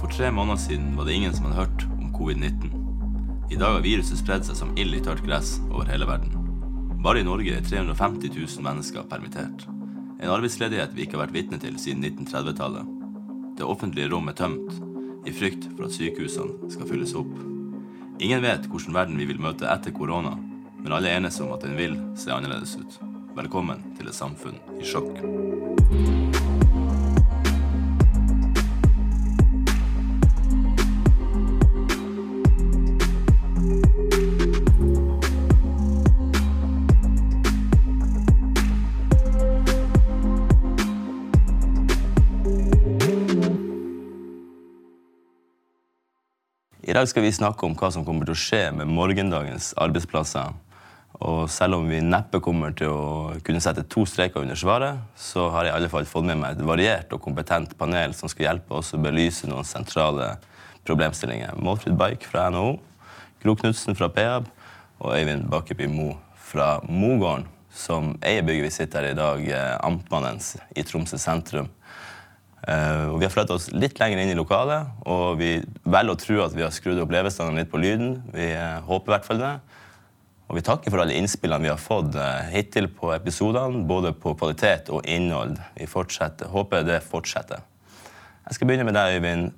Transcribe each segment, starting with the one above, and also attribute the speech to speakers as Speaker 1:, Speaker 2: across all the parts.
Speaker 1: For tre måneder siden var det ingen som hadde hørt om covid-19. I dag har viruset spredd seg som ild i tørt gress over hele verden. Bare i Norge er 350 000 mennesker permittert. En arbeidsledighet vi ikke har vært vitne til siden 1930-tallet. Det offentlige rom er tømt, i frykt for at sykehusene skal fylles opp. Ingen vet hvilken verden vi vil møte etter korona, men alle enige om at den vil se annerledes ut. Velkommen til et samfunn i sjokk. I dag skal vi snakke om hva som kommer til å skje med morgendagens arbeidsplasser. Og selv om vi neppe kommer til å kunne sette to streker under svaret, så har jeg i alle fall fått med meg et variert og kompetent panel som skal hjelpe oss å belyse noen sentrale problemstillinger. Målfrid Bike fra NHO, Gro Knutsen fra Peab og Øyvind Bakkeby Mo fra Mogården, som eier bygget vi sitter her i dag, eh, Amtmannens i Tromsø sentrum. Uh, vi har flyttet oss litt lenger inn i lokalet, og vi velger å tro at vi har skrudd opp levestandarden litt på lyden. Vi uh, håper i hvert fall det. Og vi takker for alle innspillene vi har fått uh, hittil på episodene, både på kvalitet og innhold. Vi håper det fortsetter. Jeg skal begynne med deg, Øyvind.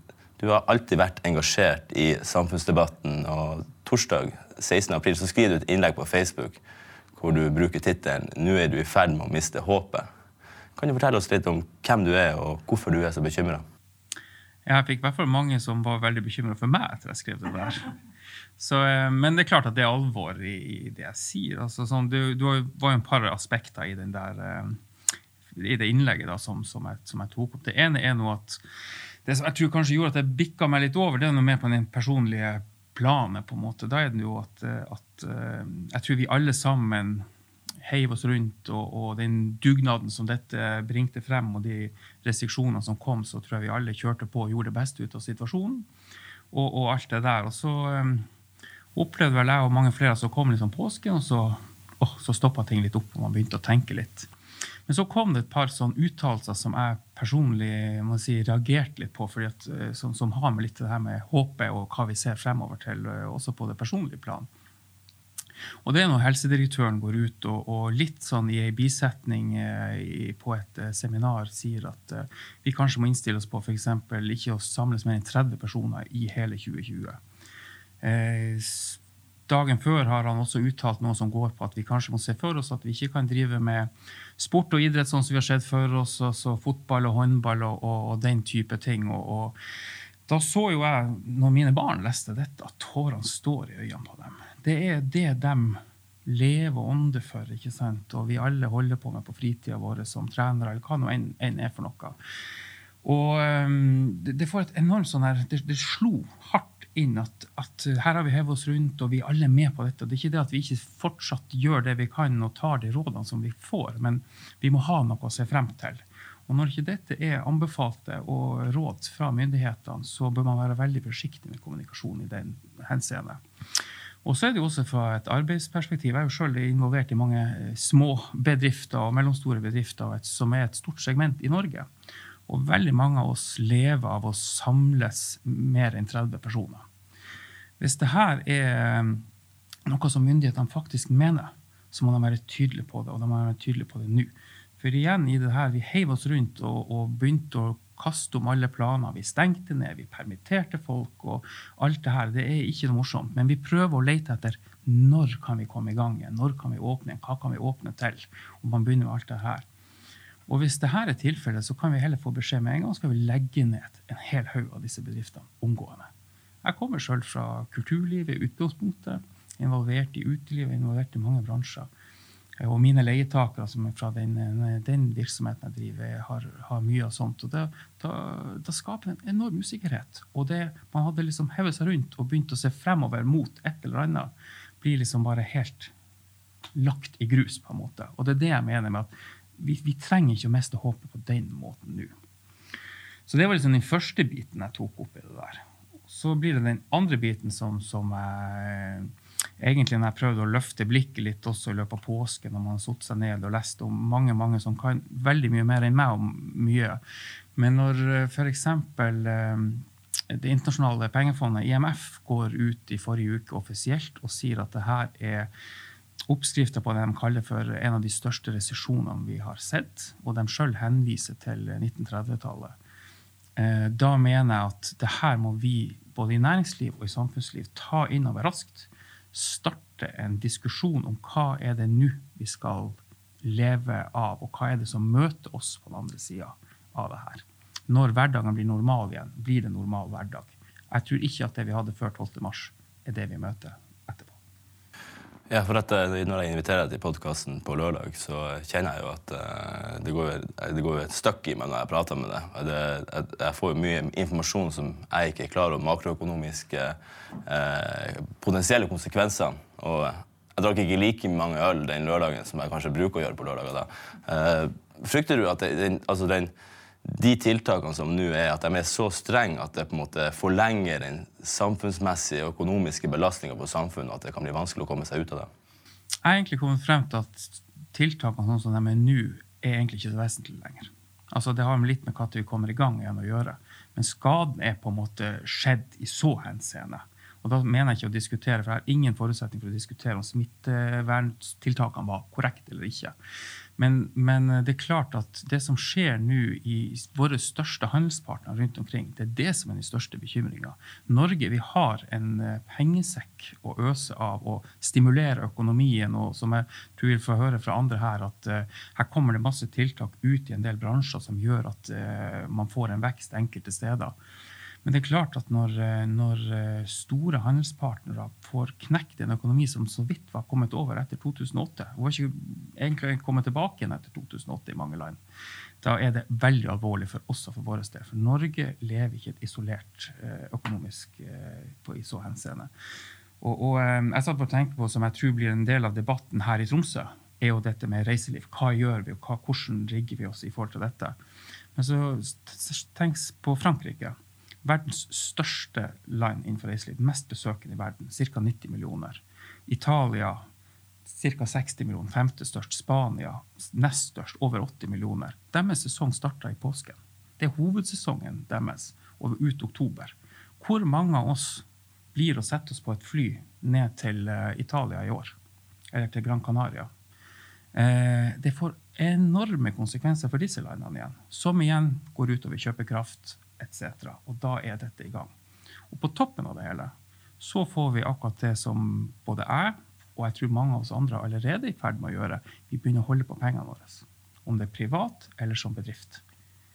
Speaker 1: Du har alltid vært engasjert i samfunnsdebatten, og torsdag 16. april så skriver du et innlegg på Facebook hvor du bruker tittelen 'Nå er du i ferd med å miste håpet'. Kan du fortelle oss litt om hvem du er, og hvorfor du er så bekymra?
Speaker 2: Jeg fikk i hvert fall mange som var veldig bekymra for meg etter jeg skrev det der. Så, men det er klart at det er alvor i, i det jeg sier. Altså, sånn, du, du var jo en par aspekter i, der, i det innlegget da, som, som, jeg, som, jeg, tok opp. Det ene er noe at det som jeg tror kanskje gjorde at jeg bikka meg litt over, det er noe mer på den personlige planet. på en måte. Da er det jo at, at jeg tror vi alle sammen heiv oss rundt, og, og, den dugnaden som dette bringte frem, og de restriksjonene som kom, så tror jeg vi alle kjørte på og gjorde det beste ut av situasjonen. Og, og alt det der. Og så um, opplevde vel jeg og mange flere som kom liksom påsken, og så, oh, så stoppa ting litt opp, og man begynte å tenke litt. Men så kom det et par sånn uttalelser som jeg personlig må si, reagerte litt på, at, som, som, har med litt det her med håpet og hva vi ser fremover til, også på det personlige plan. Og det er når helsedirektøren går ut og, og litt sånn i ei bisetning eh, i, på et eh, seminar sier at eh, vi kanskje må innstille oss på f.eks. ikke å samles mer enn 30 personer i hele 2020. Eh, dagen før har han også uttalt noe som går på at vi kanskje må se for oss at vi ikke kan drive med sport og idrett sånn som vi har sett for oss, altså fotball og håndball og, og, og den type ting. og, og da så jo jeg, når mine barn leste dette, at tårene står i øynene på dem. Det er det de lever og ånder for, ikke sant? og vi alle holder på med på fritida vår som trenere, eller hva nå enn, er for noe. Og um, det, det, får et enormt sånn her, det, det slo hardt inn at, at, her har vi hevet oss rundt, og vi er alle med på dette. Det er ikke det at vi ikke fortsatt gjør det vi kan og tar de rådene som vi får, men vi må ha noe å se frem til. Og når ikke dette er anbefalte og råd fra myndighetene, så bør man være veldig forsiktig med kommunikasjon i den henseende. Og så er det jo også fra et arbeidsperspektiv. Jeg er jo selv involvert i mange eh, små bedrifter og mellomstore bedrifter som er et stort segment i Norge. Og veldig mange av oss lever av å samles mer enn 30 personer. Hvis det her er eh, noe som myndighetene faktisk mener, så må de være tydelige på det, og de må være tydelige på det nå. For igjen i det her, vi heiv oss rundt og, og begynte å kaste om alle planer. Vi stengte ned, vi permitterte folk og alt det her. Det er ikke noe morsomt. Men vi prøver å lete etter når kan vi komme i gang igjen? Når kan vi åpne igjen? Hva kan vi åpne til? Om man begynner med alt det her. Og hvis det her er tilfellet, så kan vi heller få beskjed med en gang skal vi legge ned en hel haug av disse bedriftene omgående. Jeg kommer sjøl fra kulturlivet utgangspunktet. Involvert i utelivet, involvert i mange bransjer. Og mine leietakere som er fra den, den virksomheten jeg driver, har, har mye av sånt. Og det, da, da skaper en enorm usikkerhet. Og det man hadde liksom hevet seg rundt og begynt å se fremover mot et eller annet, blir liksom bare helt lagt i grus, på en måte. Og det er det jeg mener med at vi, vi trenger ikke å miste håpet på den måten nå. Så det var liksom den første biten jeg tok opp i det der. Så blir det den andre biten som, som jeg egentlig når jeg prøvde å løfte blikket litt også i løpet av påsken, når man har satt seg ned og lest om mange mange som kan veldig mye mer enn meg om mye. Men når eh, f.eks. Eh, det internasjonale pengefondet, IMF, går ut i forrige uke offisielt og sier at det her er oppskrifta på det de kaller for en av de største resesjonene vi har sett, og de sjøl henviser til 1930-tallet. Eh, da mener jeg at det her må vi, både i næringsliv og i samfunnsliv, ta inn over raskt. Starte en diskusjon om hva er det nå vi skal leve av, og hva er det som møter oss på den andre sida av det her. Når hverdagen blir normal igjen, blir det normal hverdag. Jeg tror ikke at det vi hadde før 12. mars, er det vi møter
Speaker 1: ja, for eh, Når jeg inviterer deg til podkasten på lørdag, så kjenner jeg jo at uh, det, går, går et støkk i meg når jeg prater med deg. Jeg, får jo mye informasjon som jeg ikke er klar over, makroøkonomiske uh, potensielle konsekvenser. Og jeg drakk ikke like mange øl den lørdagen som jeg kanskje bruker å gjøre på lørdager. da. Uh, frykter du at den, altså den de tiltakene som nå er, at de er så strenge at det på en måte forlenger den samfunnsmessige og økonomiske belastninga på samfunnet, at det kan bli vanskelig å komme seg ut av det?
Speaker 2: Jeg har egentlig kommet frem til at tiltakene sånn som de er nå, er egentlig ikke så vesentlige lenger. Altså Det har litt med når vi kommer i gang igjen å gjøre. Men skaden er på en måte skjedd i så henseende. Og da mener jeg ikke å diskutere, for jeg har ingen forutsetning for å diskutere om smitteverntiltakene var korrekte eller ikke. Men, men, det er klart at det som skjer nå i våre største handelspartnere rundt omkring, det er det som er den største bekymringa. Norge vi har en eh, pengesekk å øse av og stimulere økonomien. Og som jeg tror vi får høre fra andre her, at uh, her kommer det masse tiltak ut i en del bransjer som gjør at uh, man får en vekst enkelte steder. Men det er klart at når, eh, når, eh, store handelspartnere får knekt en økonomi som så vidt var kommet over etter 2008, og ikke egentlig kommet tilbake igjen etter 2008 i mange land, da er det veldig alvorlig for oss og for vår del. For Norge lever ikke et isolert eh, økonomisk på, i så henseende. Og, og jeg satt på å tenke på, som jeg tror blir en del av debatten her i Tromsø, er jo dette med reiseliv. Hva gjør vi, og hva, hvordan rigger vi oss i forhold til dette? Men så tenk på Frankrike verdens største land innenfor reiseliv. Mest besøkende i verden. Ca. 90 millioner. Italia ca. 60 millioner. Femte størst. Spania nest størst. Over 80 millioner. Deres sesong starta i påsken. Det er hovedsesongen deres over ut oktober. Hvor mange av oss blir å sette oss på et fly ned til eh, Italia i år? Eller til Gran Canaria? Eh, det får enorme konsekvenser for disse landene igjen, som igjen går utover kjøpekraft, etc. Og da er dette i gang. Og på toppen av det hele så får vi akkurat det som både jeg og jeg tror mange av oss andre allerede er i ferd med å gjøre. Vi begynner å holde på pengene våre. Om det er privat eller som bedrift.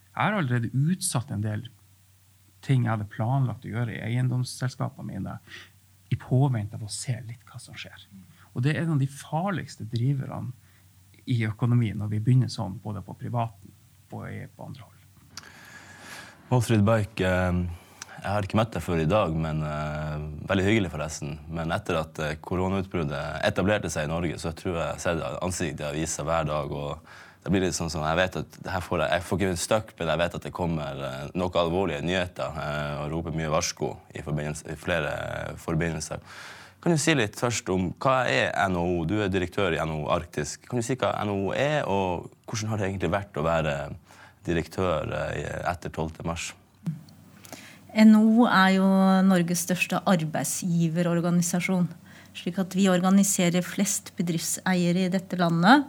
Speaker 2: Jeg har allerede utsatt en del ting jeg hadde planlagt å gjøre i eiendomsselskapene mine, i påvente av å se litt hva som skjer. Og det er en av de farligste driverne i økonomien når vi begynner sånn, både på privaten og på andre hold.
Speaker 1: Målfrid Bike, eh, jeg har ikke møtt deg før i dag, men uh, veldig hyggelig, forresten. Men etter at uh, koronautbruddet etablerte seg i Norge, så tror jeg jeg sett ansiktet i avisa hver dag. og det blir litt sånn sånn, Jeg vet at får jeg, jeg får ikke en støkk, men jeg vet at det kommer noen alvorlige nyheter og roper mye varsko i, i flere forbindelser. Kan du si litt først om hva er NHO? Du er direktør i NHO Arktisk. Kan du si hva NHO er, og hvordan har det egentlig vært å være direktør eh, etter 12. mars.
Speaker 3: NHO er jo Norges største arbeidsgiverorganisasjon. slik at vi organiserer flest bedriftseiere i dette landet.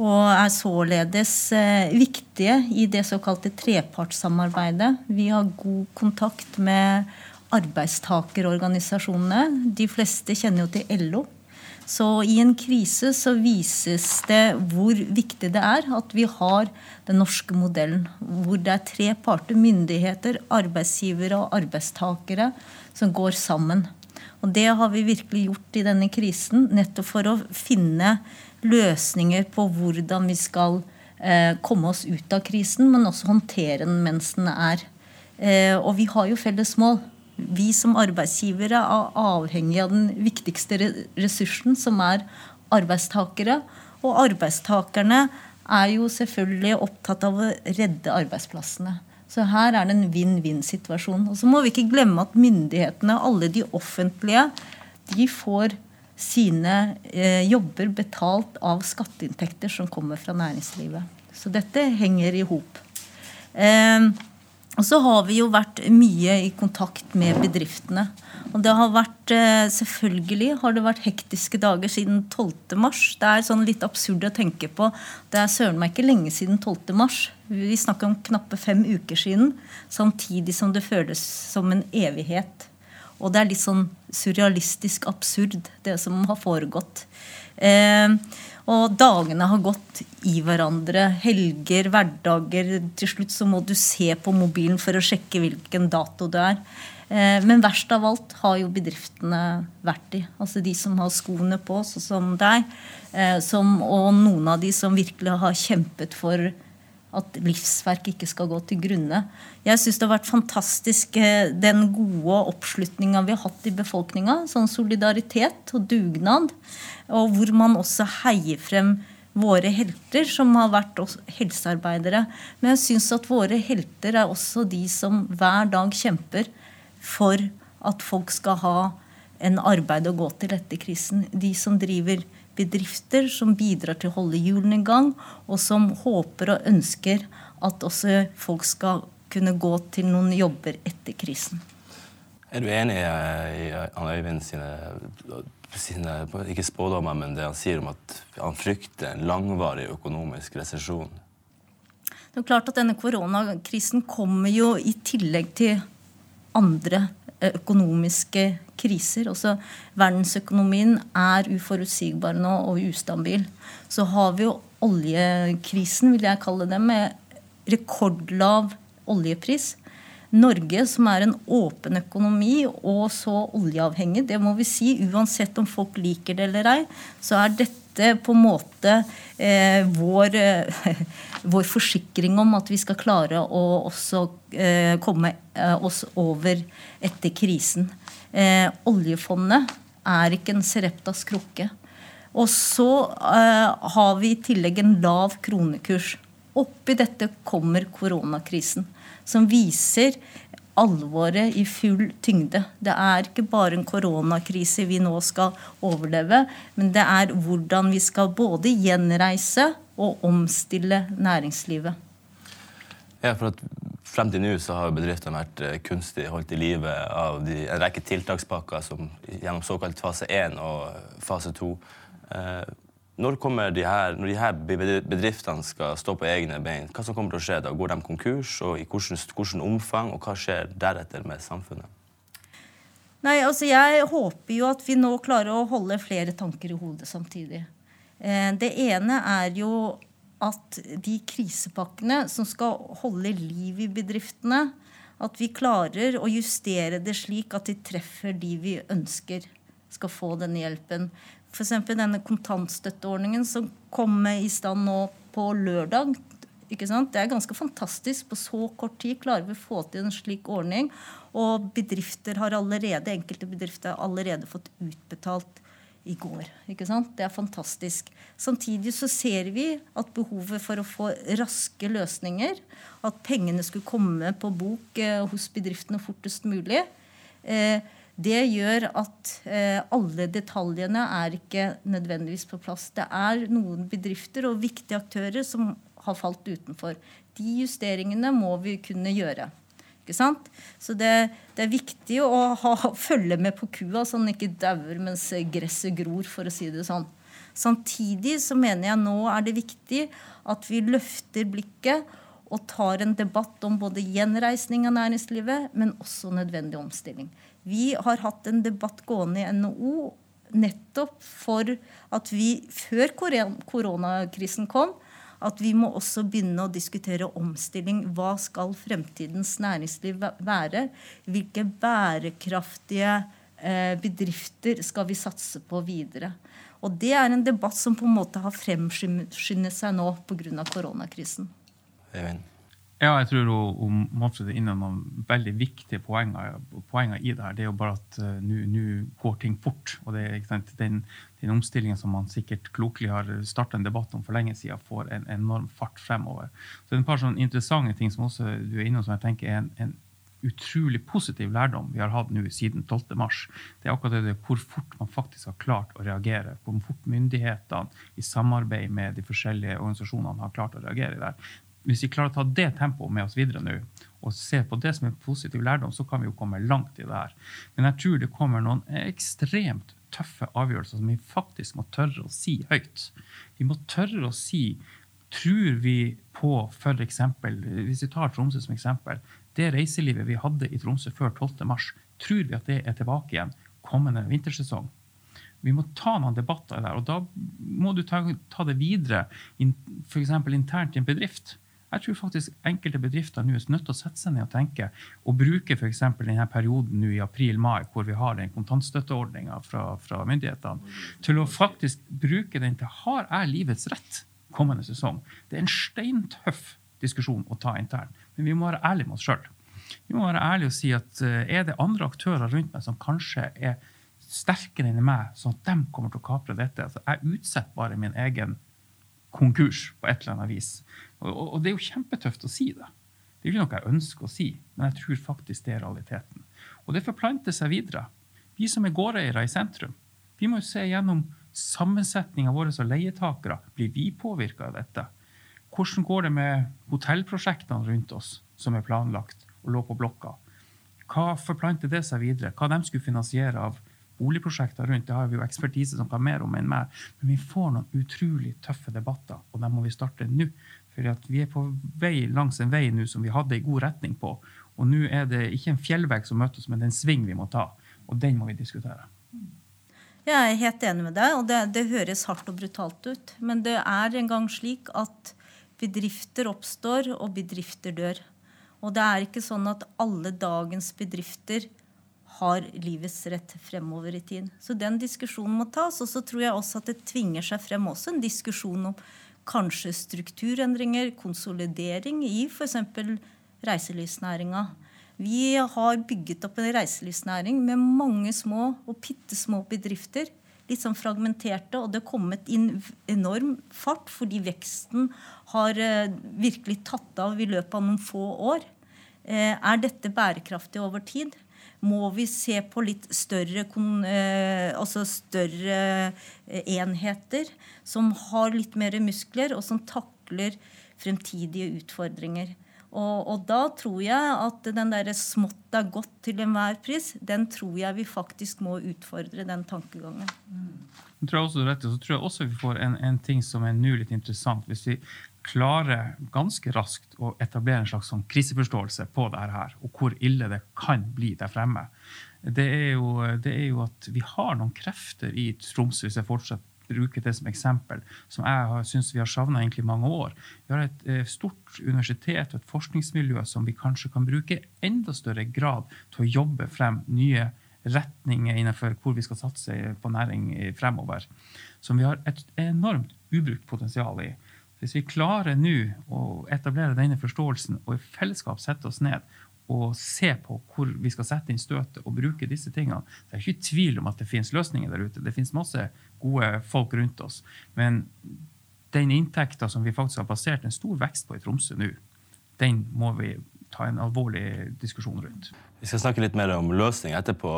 Speaker 3: Og er således eh, viktige i det såkalte trepartssamarbeidet. Vi har god kontakt med arbeidstakerorganisasjonene. De fleste kjenner jo til LO. Så i en krise så vises det hvor viktig det er at vi har den norske modellen. Hvor det er tre parter, myndigheter, arbeidsgivere og arbeidstakere, som går sammen. Og det har vi virkelig gjort i denne krisen, nettopp for å finne løsninger på hvordan vi skal eh, komme oss ut av krisen, men også håndtere den mens den er. Eh, og vi har jo felles mål vi som arbeidsgivere er avhengig av den viktigste ressursen, som er arbeidstakere. Og arbeidstakerne er jo selvfølgelig opptatt av å redde arbeidsplassene. Så her er det en vinn-vinn-situasjon. Og så må vi ikke glemme at myndighetene, alle de offentlige, de får sine eh, jobber betalt av skatteinntekter som kommer fra næringslivet. Så dette henger i hop. Eh, Og så har vi jo vært mye i kontakt med bedriftene. Og det har vært, eh, selvfølgelig har det vært hektiske dager siden 12. mars. Det er sånn litt absurd å tenke på. Det er søren meg ikke lenge siden 12. mars. Vi snakker om knappe fem uker siden. Samtidig som det føles som en evighet. Og det er litt sånn surrealistisk absurd, det som har foregått. Eh, og dagene har gått i hverandre. Helger, hverdager. Til slutt så må du se på mobilen for å sjekke hvilken dato det er. Eh, men verst av alt har jo bedriftene vært i. Altså de som har skoene på, sånn som deg. Eh, som, og noen av de som virkelig har kjempet for at livsverk ikke skal gå til grunne. Jeg syns det har vært fantastisk eh, den gode oppslutninga vi har hatt i befolkninga. Sånn solidaritet og dugnad og hvor man også heier frem våre helter, som har vært helsearbeidere. Men jeg syns at våre helter er også de som hver dag kjemper for at folk skal ha en arbeid å gå til etter krisen. De som driver bedrifter, som bidrar til å holde hjulene i gang, og som håper og ønsker at også folk skal kunne gå til noen jobber etter krisen.
Speaker 1: Er du enig i Øyvind sine sine ikke spådommer, men det han sier om at han frykter en langvarig økonomisk resesjon.
Speaker 3: Det er klart at denne koronakrisen kommer jo i tillegg til andre eh, økonomiske kriser. Også verdensøkonomien er uforutsigbar nå og ustabil. Så har vi jo oljekrisen, vil jeg kalle det, med rekordlav oljepris. Norge, som er en åpen økonomi og så oljeavhengig, det må vi si, uansett om folk liker det eller ei, så er dette på en måte eh, vår, eh, vår, forsikring om at vi skal klare å også eh, komme eh, oss over etter krisen. Eh, oljefondet er ikke en Sereptas krukke. Og så eh, har vi i tillegg en lav kronekurs. Oppi dette kommer koronakrisen som viser alvoret i full tyngde. Det er ikke bare en koronakrise vi nå skal overleve, men det er hvordan vi skal både gjenreise og omstille næringslivet.
Speaker 1: Ja, for at Frem til nå så har bedriftene vært eh, kunstig holdt i live av de, en rekke tiltakspakker som, gjennom såkalt fase 1 og fase 2. Eh, når, de her, når de her bedriftene skal stå på egne bein, hva som kommer til å skje da? Går de konkurs, og i hvilket omfang, og hva skjer deretter med samfunnet?
Speaker 3: Nei, altså Jeg håper jo at vi nå klarer å holde flere tanker i hodet samtidig. Eh, det ene er jo at de krisepakkene som skal holde liv i bedriftene, at vi klarer å justere det slik at de treffer de vi ønsker skal få denne hjelpen. F.eks. denne kontantstøtteordningen som kom i stand nå på lørdag. Ikke sant? Det er ganske fantastisk. På så kort tid klarer vi å få til en slik ordning. Og bedrifter har allerede, enkelte bedrifter har allerede fått utbetalt i går. Ikke sant? Det er fantastisk. Samtidig så ser vi at behovet for å få raske løsninger, at pengene skulle komme på bok eh, hos bedriftene fortest mulig, eh, det gjør at eh, alle detaljene er ikke nødvendigvis på plass. Det er noen bedrifter og viktige aktører som har falt utenfor. De justeringene må vi kunne gjøre. Ikke sant? Så det, det er viktig å ha, følge med på kua, så den ikke dauer mens gresset gror, for å si det sånn. Samtidig så mener jeg nå er det viktig at vi løfter blikket og tar en debatt om både gjenreisning av næringslivet, men også nødvendig omstilling. Vi har hatt en debatt gående i NHO nettopp for at vi, før koronakrisen kom, at vi må også begynne å diskutere omstilling. Hva skal fremtidens næringsliv være? Hvilke bærekraftige eh, bedrifter skal vi satse på videre? Og Det er en debatt som på en måte har fremskyndet seg nå pga. koronakrisen.
Speaker 1: Eivind?
Speaker 2: Ja, jeg tror hun, Manfred er inne noen veldig viktige poenger, i det her. Det er jo bare at uh, nå går ting fort. Og det, den, den omstillingen som man sikkert klokelig har starta en debatt om for lenge siden, får en enorm fart fremover. Så det er et par sånne interessante ting som også du er inne som jeg tenker er en, en utrolig positiv lærdom vi har hatt nå siden 12. mars. Det er akkurat det hvor fort man faktisk har klart å reagere. Hvor fort myndighetene i samarbeid med de forskjellige organisasjonene har klart å reagere der hvis vi klarer å ta det tempoet med oss videre nå, og se på det som en positiv lærdom, så kan vi jo komme langt i det her. Men jeg tror det kommer noen ekstremt tøffe avgjørelser som vi faktisk må tørre å si høyt. Vi må tørre å si Tror vi på f.eks. Hvis vi tar Tromsø som eksempel. Det reiselivet vi hadde i Tromsø før 12.3, tror vi at det er tilbake igjen kommende vintersesong? Vi må ta noen debatter der. Og da må du ta, ta det videre, f.eks. internt i en bedrift. Jeg tror faktisk enkelte bedrifter nå er nødt til å sette seg ned og tenke og bruke f.eks. denne perioden nå i april-mai, hvor vi har den kontantstøtteordninga fra, fra, myndighetene, til å faktisk bruke den til har jeg livets rett kommende sesong. Det er en steintøff diskusjon å ta internt, men vi må være ærlige med oss sjøl. Vi må være ærlige og si at uh, er det andre aktører rundt meg som kanskje er sterkere enn meg, sånn at de kommer til å kapre dette. Altså, jeg utsetter bare min egen konkurs på et eller annet vis. Og, og, det er jo kjempetøft å si det. Det er ikke noe jeg ønsker å si, men jeg tror faktisk det er realiteten. Og det forplanter seg videre. Vi som er gårdeiere i sentrum, vi må jo se gjennom sammensetninga vår som leietakere. Blir vi påvirka av dette? Hvordan går det med hotellprosjektene rundt oss som er planlagt og lå på blokka? Hva forplanter det seg videre? Hva de skulle finansiere av boligprosjekter rundt. Det har vi jo ekspertise som kan mer om enn meg. Men vi får noen utrolig tøffe debatter, og dem må vi starte nå. For vi er på vei langs en vei nå som vi hadde i god retning på. Og nå er det ikke en fjellvegg som møter oss, men det er en sving vi må ta. Og den må vi diskutere.
Speaker 3: Jeg er helt enig med deg, og det, det høres hardt og brutalt ut. Men det er en gang slik at bedrifter oppstår, og bedrifter dør. Og det er ikke sånn at alle dagens bedrifter har livets rett fremover i tid. Så den diskusjonen må tas. Og så tror jeg også at det tvinger seg frem også en diskusjon om kanskje strukturendringer, konsolidering i f.eks. reiselivsnæringa. Vi har bygget opp en reiselivsnæring med mange små og bitte små bedrifter. Litt sånn fragmenterte, og det har kommet inn enorm fart fordi veksten har eh, virkelig tatt av i løpet av noen få år. Eh, er dette bærekraftig over tid? Må vi se på litt større, eh, altså større eh, enheter som har litt mer muskler, og som takler fremtidige utfordringer. Og, og, da tror jeg at den derre 'smått er godt til enhver pris', den tror jeg vi faktisk må utfordre, den tankegangen. Mm.
Speaker 2: Jeg tror jeg også, så tror jeg også vi får en, en ting som er nå litt interessant. Hvis vi klarer ganske raskt å etablere en slags sånn kriseforståelse på dette her, og hvor ille det kan bli der fremme, det er, jo, det er jo at vi har noen krefter i Tromsø, hvis jeg fortsatt bruker det som eksempel, som jeg syns vi har savna i mange år. Vi har et eh, stort universitet og et forskningsmiljø som vi kanskje kan bruke enda større grad til å jobbe frem nye retninger innenfor hvor vi skal satse på næring fremover. Som vi har et enormt ubrukt potensial i. Hvis vi klarer nå å etablere denne forståelsen og i fellesskap sette oss ned og se på hvor vi skal sette inn støtet og bruke disse tingene, det er ikke tvil om at det finnes løsninger der ute. Det finnes masse gode folk rundt oss. Men den inntekta som vi faktisk har basert en stor vekst på i Tromsø nå, den må vi ta en alvorlig diskusjon rundt.
Speaker 1: Vi skal snakke litt mer om løsning etterpå.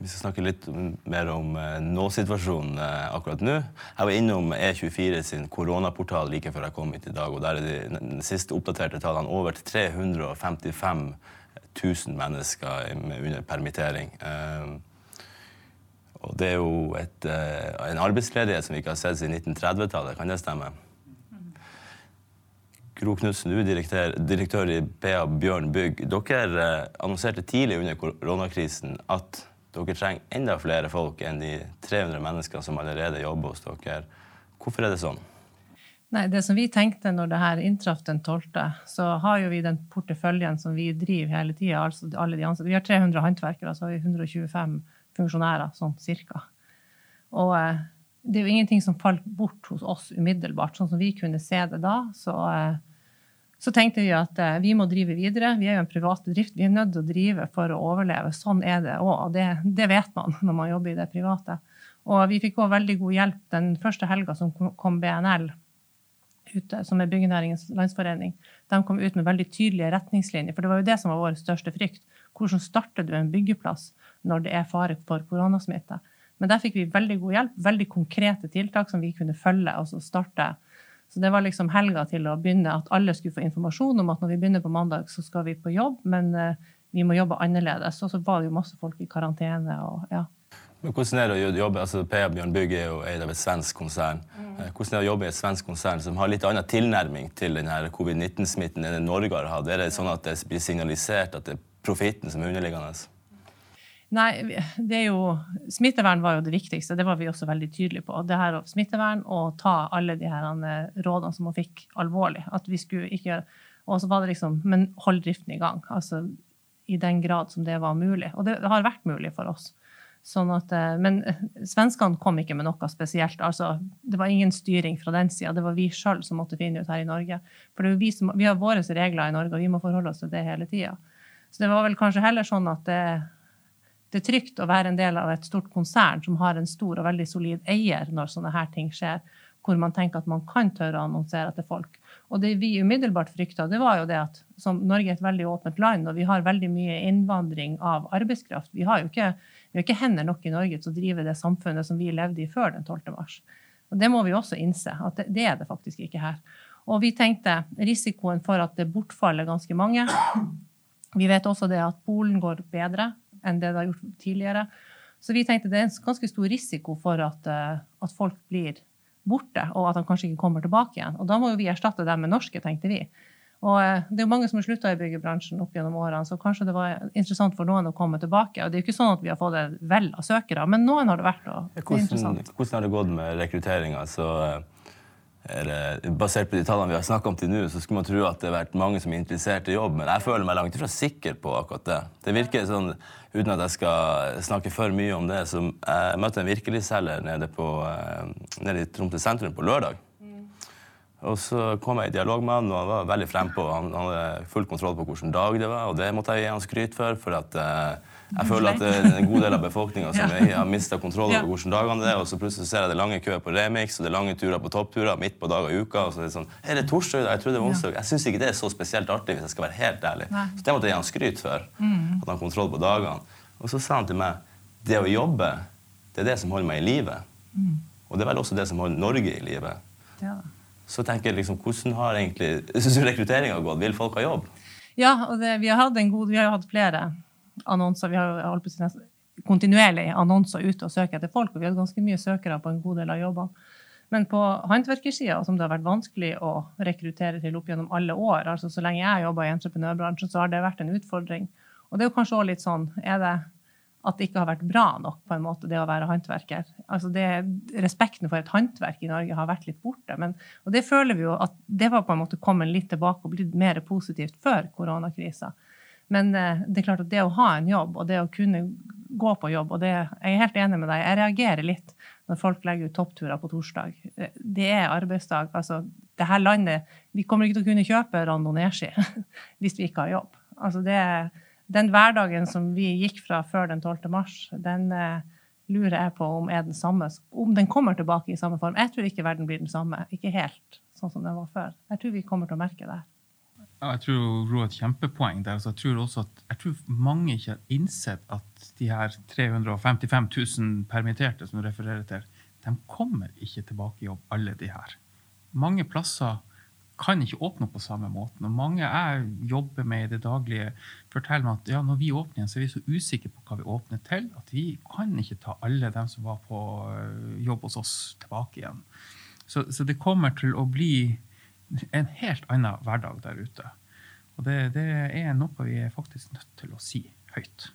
Speaker 1: Eh, vi skal snakke litt mer om eh, nå-situasjonen eh, akkurat nå. Jeg var innom E24 sin koronaportal like før jeg kom hit i dag. og Der er de, siste oppdaterte tallene over 355 000 mennesker under permittering. Eh, og det er jo et, en arbeidsledighet som vi ikke har sett siden 1930-tallet. Kan det stemme? Gro Knutsen, du er direktør, direktør i BA Bjørn Bygg. Dere annonserte tidlig under koronakrisen at dere trenger enda flere folk enn de 300 menneskene som allerede jobber hos dere. Hvorfor er det sånn?
Speaker 4: Nei, det som Vi tenkte når det her inntraff den 12., så har jo vi den porteføljen som vi driver hele tida. Altså vi har 300 håndverkere, så har vi 125 funksjonærer, sånn cirka. Og eh, det er jo ingenting som falt bort hos oss umiddelbart. Sånn som vi kunne se det da, så eh, så tenkte vi at eh, vi må drive videre. Vi er jo en privat bedrift. Vi er nødt til å drive for å overleve. Sånn er det òg, det, det, vet man når man jobber i det private. Og vi fikk òg veldig god hjelp den første helga som kom BNL ute, som er Byggenæringens Landsforening. De kom ut med veldig tydelige retningslinjer, for det var jo det som var vår største frykt. Hvordan starter du en byggeplass når det er fare for koronasmitte? Men der fikk vi veldig god hjelp, veldig konkrete tiltak som vi kunne følge og så starte Så det var liksom helga til å begynne, at alle skulle få informasjon om at når vi begynner på mandag, så skal vi på jobb, men uh, vi må jobbe annerledes. Og så var det jo masse folk i karantene. og ja.
Speaker 1: Men hvordan er det å jobbe, altså PA Bjørn Bygg er jo eid av et svensk konsern. Mm. Hvordan er det å jobbe i et svensk konsern som har litt annen tilnærming til denne covid-19-smitten enn det Norge har hatt? Er det sånn at det blir signalisert at det er profitten som er underliggende?
Speaker 4: Nei, det er jo, Smittevern var jo det viktigste. Det var vi også veldig tydelige på. Det her Smittevern og ta alle de her eh, rådene som hun fikk, alvorlig. At vi skulle ikke, gjøre Og så var det liksom Men hold driften i gang. Altså i den grad som det var mulig. Og det har vært mulig for oss. Sånn at, eh, men eh, svenskene kom ikke med noe spesielt. altså Det var ingen styring fra den sida. Det var vi sjøl som måtte finne ut her i Norge. For det er vi, som, vi har våre regler i Norge, og vi må forholde oss til det hele tida. Så det var vel kanskje heller sånn at det det er trygt å være en del av et stort konsern som har en stor og veldig solid eier når sånne her ting skjer, hvor man tenker at man kan tørre å annonsere til folk. Og det vi umiddelbart frykta, det var jo det at Norge er et veldig åpent land, og vi har veldig mye innvandring av arbeidskraft. Vi har jo ikke, har ikke hender nok i Norge til å drive det samfunnet som vi levde i før den 12. mars. Og det må vi også innse, at det, det er det faktisk ikke her. Og vi tenkte risikoen for at det bortfaller ganske mange. Vi vet også det at Polen går bedre enn det det har gjort tidligere. Så vi tenkte det er en ganske stor risiko for at, eh, at folk blir borte, og at de kanskje ikke kommer tilbake igjen. Og da må jo vi erstatte dem med norske, tenkte vi. Og eh, det er jo mange som har slutta i byggebransjen opp gjennom årene, så kanskje det var interessant for noen å komme tilbake. Og det er jo ikke sånn at vi har fått et vell av søkere, men noen har det vært. og det
Speaker 1: hvordan, hvordan har det gått med rekrutteringa? Basert på de tallene vi har snakka om til nå, så skulle man tro at det har vært mange som er interessert i jobb, men jeg føler meg langt ifra sikker på akkurat det. Det virker sånn, uten at jeg skal snakke for mye om det, så jeg møtte en virkeligselger nede, eh, nede i Tromsø sentrum på lørdag. Og så kom jeg i dialog med han, og han var veldig frempå. Han, han hadde full kontroll på hvilken dag det var, og det måtte jeg gi han skryt for. for at eh, jeg føler at det er en god del av befolkninga som har mista kontroll over hvordan dagene det er, og så plutselig ser jeg det lange køer på remix, og det er lange turer på toppturer midt på dag og uka. og så er det sånn, er det torsdag? Jeg tror det var onsdag. Jeg syns ikke det er så spesielt artig, hvis jeg skal være helt ærlig. Så det måtte jeg gi han skryt for. Mm. At han har kontroll på dagene. Og så sa han til meg det å jobbe, det er det som holder meg i live. Mm. Og det er vel også det som holder Norge i live. Ja. Så tenker jeg liksom, hvordan har egentlig Syns du rekrutteringa gått? Vil folk ha jobb?
Speaker 4: Ja, og det, vi, har hatt en god, vi har hatt flere annonser. Vi har holdt på å kontinuerlig annonser ute og søker etter folk, og vi har ganske mye søkere på en god del av jobbene. Men på håndverkersida, som det har vært vanskelig å rekruttere til opp gjennom alle år, altså så lenge jeg har jobba i entreprenørbransjen, så har det vært en utfordring. Og det er jo kanskje også litt sånn er det at det ikke har vært bra nok, på en måte, det å være håndverker. Altså det, respekten for et håndverk i Norge har vært litt borte. Men, og det føler vi jo at det var på en måte kommet litt tilbake og blitt mer positivt før koronakrisa. Men eh, det er klart at det å ha en jobb, og det å kunne gå på jobb og det, Jeg er helt enig med deg. Jeg reagerer litt når folk legger ut toppturer på torsdag. Det er arbeidsdag. Altså, det her landet Vi kommer ikke til å kunne kjøpe randonee-ski hvis vi ikke har jobb. Altså, det, den hverdagen som vi gikk fra før den 12. mars, den eh, lurer jeg på om er den samme. Om den kommer tilbake i samme form. Jeg tror ikke verden blir den samme. Ikke helt sånn som den var før. Jeg tror vi kommer til å merke det.
Speaker 2: Jeg tror Ro et kjempepoeng der. Jeg tror også at jeg tror mange ikke har innsett at de her 355 000 permitterte som du refererer til, de kommer ikke tilbake i jobb, alle de her. Mange plasser kan ikke åpne opp på samme måten. Og mange jeg jobber med i det daglige, forteller meg at ja, når vi åpner igjen, så er vi så usikre på hva vi åpner til, at vi kan ikke ta alle dem som var på øh, jobb hos oss, tilbake igjen. Så, så det kommer til å bli en helt annen hverdag der ute. Og det, det, er noe vi er faktisk nødt til å si høyt.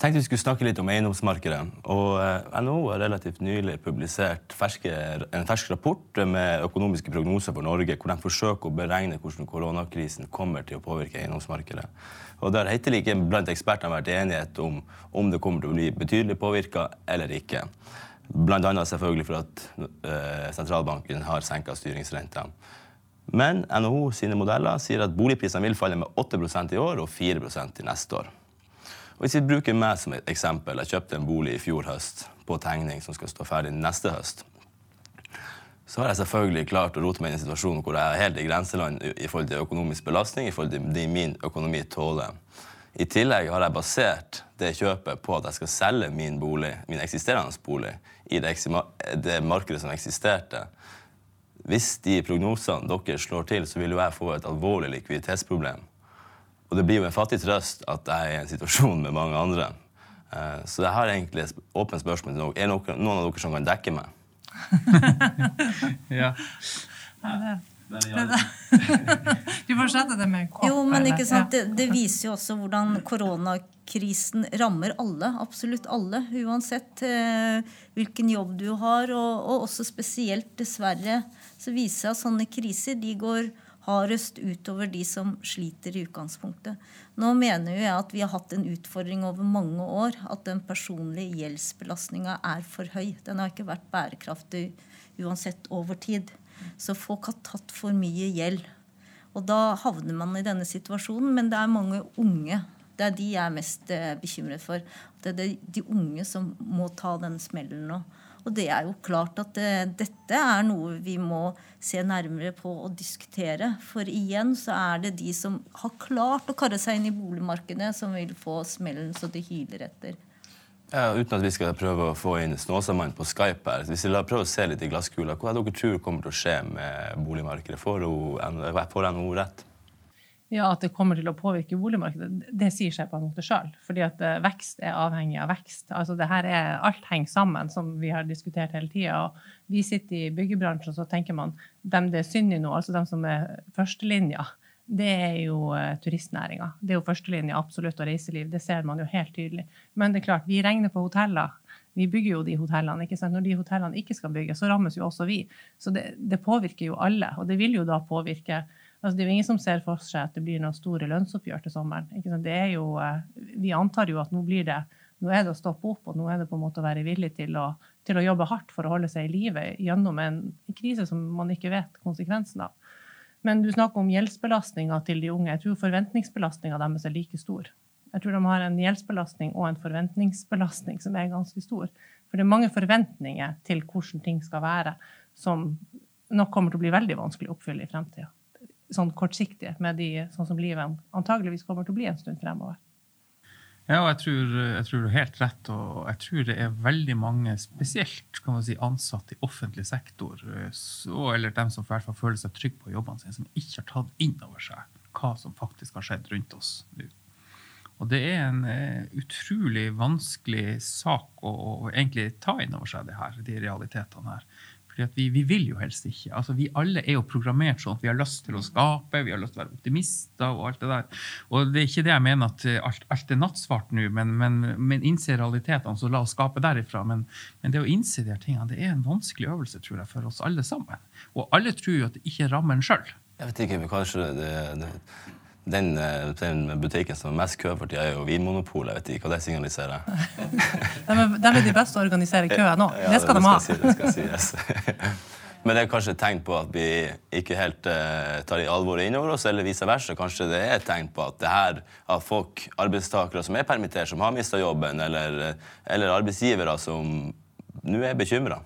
Speaker 1: Jeg tenkte vi skulle snakke litt om eiendomsmarkedet. og eh, NHO har relativt nylig publisert ferske, en fersk rapport med økonomiske prognoser for Norge, hvor de forsøker å beregne hvordan koronakrisen kommer til å påvirke eiendomsmarkedet. Og Der har hittil ikke blant ekspertene vært enighet om om det kommer til å bli betydelig påvirka eller ikke. Annet selvfølgelig for at uh, sentralbanken har senka styringsrenta. Men NHO sine modeller sier at boligprisene vil falle med 8% i år og 4% i neste år. Og hvis vi bruker meg som et eksempel, Jeg kjøpte en bolig i fjor høst på tegning som skal stå ferdig neste høst. Så har jeg selvfølgelig klart å rote meg inn i en situasjon hvor jeg er helt i grenseland i forhold til økonomisk belastning, i forhold til det min økonomi tåler. I tillegg har jeg basert det kjøpet på at jeg skal selge min bolig, min eksisterende bolig i det, det markedet som eksisterte hvis de prognosene dere slår til, så vil jo jeg få et alvorlig likviditetsproblem. Og det blir jo en fattig trøst at jeg er i en situasjon med mange andre. Eh, så jeg har egentlig et åpent spørsmål til dere. Er det noen av dere som kan dekke meg?
Speaker 2: ja.
Speaker 4: Du får sette det med en kopp.
Speaker 3: Jo, men ikke sant, det, det viser jo også hvordan koronakrisen rammer alle. Absolutt alle. Uansett eh, hvilken jobb du har. Og, og også spesielt, dessverre, så viser det seg at sånne kriser de går hardest utover de som sliter i utgangspunktet. Nå mener jo jeg at vi har hatt en utfordring over mange år. At den personlige gjeldsbelastninga er for høy. Den har ikke vært bærekraftig uansett over tid. Så folk har tatt for mye gjeld. Og da havner man i denne situasjonen. Men det er mange unge. Det er de jeg er mest eh, bekymret for. Det er de, unge som må ta den smellen nå. Og det er jo klart at eh, dette er noe vi må se nærmere på og diskutere. For igjen så er det de som har klart å karre seg inn i boligmarkedet, som vil få smellen så det hyler etter.
Speaker 1: Ja, uten at vi skal prøve å få inn Snåsamannen på Skype her. Hvis vi la prøve å se litt i glasskula, hva er dere tror kommer til å skje med boligmarkedet? Får NHO rett?
Speaker 4: Ja, At det kommer til å påvirke boligmarkedet, det sier seg på en måte sjøl. Fordi at eh, vekst er avhengig av vekst. Altså det her er, Alt henger sammen, som vi har diskutert hele tida. Vi sitter i byggebransjen, så tenker man dem det er synd i nå, altså dem som er førstelinja, det er jo uh, turistnæringa. Det er jo førstelinja, absolutt, og reiseliv. Det ser man jo helt tydelig. Men det er klart, vi regner på hoteller. Vi bygger jo de hotellene. ikke sant? Når de hotellene ikke skal bygges, så rammes jo også vi. Så det, det påvirker jo alle. Og det vil jo da påvirke Altså, det er jo ingen som ser for seg at det blir noen store lønnsoppgjør til sommeren. Er jo, eh, vi antar jo at nå det nå er det å stoppe opp, og nå er det på en måte å være villig til å, til å jobbe hardt for å holde seg i live gjennom en krise som man ikke vet konsekvensen av. Men du snakker om gjeldsbelastninga til de unge. Jeg tror forventningsbelastninga deres er like stor. Jeg tror de har en gjeldsbelastning og en forventningsbelastning som er ganske stor. For det er mange forventninger til hvordan ting skal være, som nok kommer til å bli veldig vanskelig å oppfylle i fremtida sånn kortsiktig med de, sånn som livet antageligvis kommer til å bli en stund fremover.
Speaker 2: Ja, og jeg tror, jeg tror, du har helt rett. Og jeg tror det er veldig mange, spesielt kan man si, ansatte i offentlig sektor, så, eller dem som i hvert fall føler seg trygge på jobbene sine, som ikke har tatt inn over seg hva som faktisk har skjedd rundt oss nå. Og det er en uh, utrolig vanskelig sak å, å, egentlig ta inn over seg det her, de realitetene her. Fordi vi, vi, vil jo helst ikke. Altså, vi alle er jo programmert sånn at vi har lyst til å skape, vi har lyst til å være optimister og alt det der. Og det er ikke det jeg mener at alt, alt er nattsvart nå, men, men, men innse realitetene, så la oss skape derifra. Men, men, det å innse de her tingene, det er en vanskelig øvelse, tror jeg, for oss alle sammen. Og alle tror jo at det ikke rammer en sjøl.
Speaker 1: Jeg vet ikke, men kanskje det, det den, den, butikken som er mest kø for tida, er jo Vinmonopolet. Jeg vet ikke hva det signaliserer.
Speaker 4: de, er, de er de beste å organisere køen nå.
Speaker 1: Ja,
Speaker 4: det skal
Speaker 1: det
Speaker 4: de ha.
Speaker 1: Si, det skal sies. Men det er kanskje et tegn på at vi ikke helt uh, tar i inn innover oss, eller vice versa. Kanskje det er et tegn på at det her, at folk, arbeidstakere som er permittert, som har mista jobben, eller, eller, arbeidsgivere som nå er bekymra.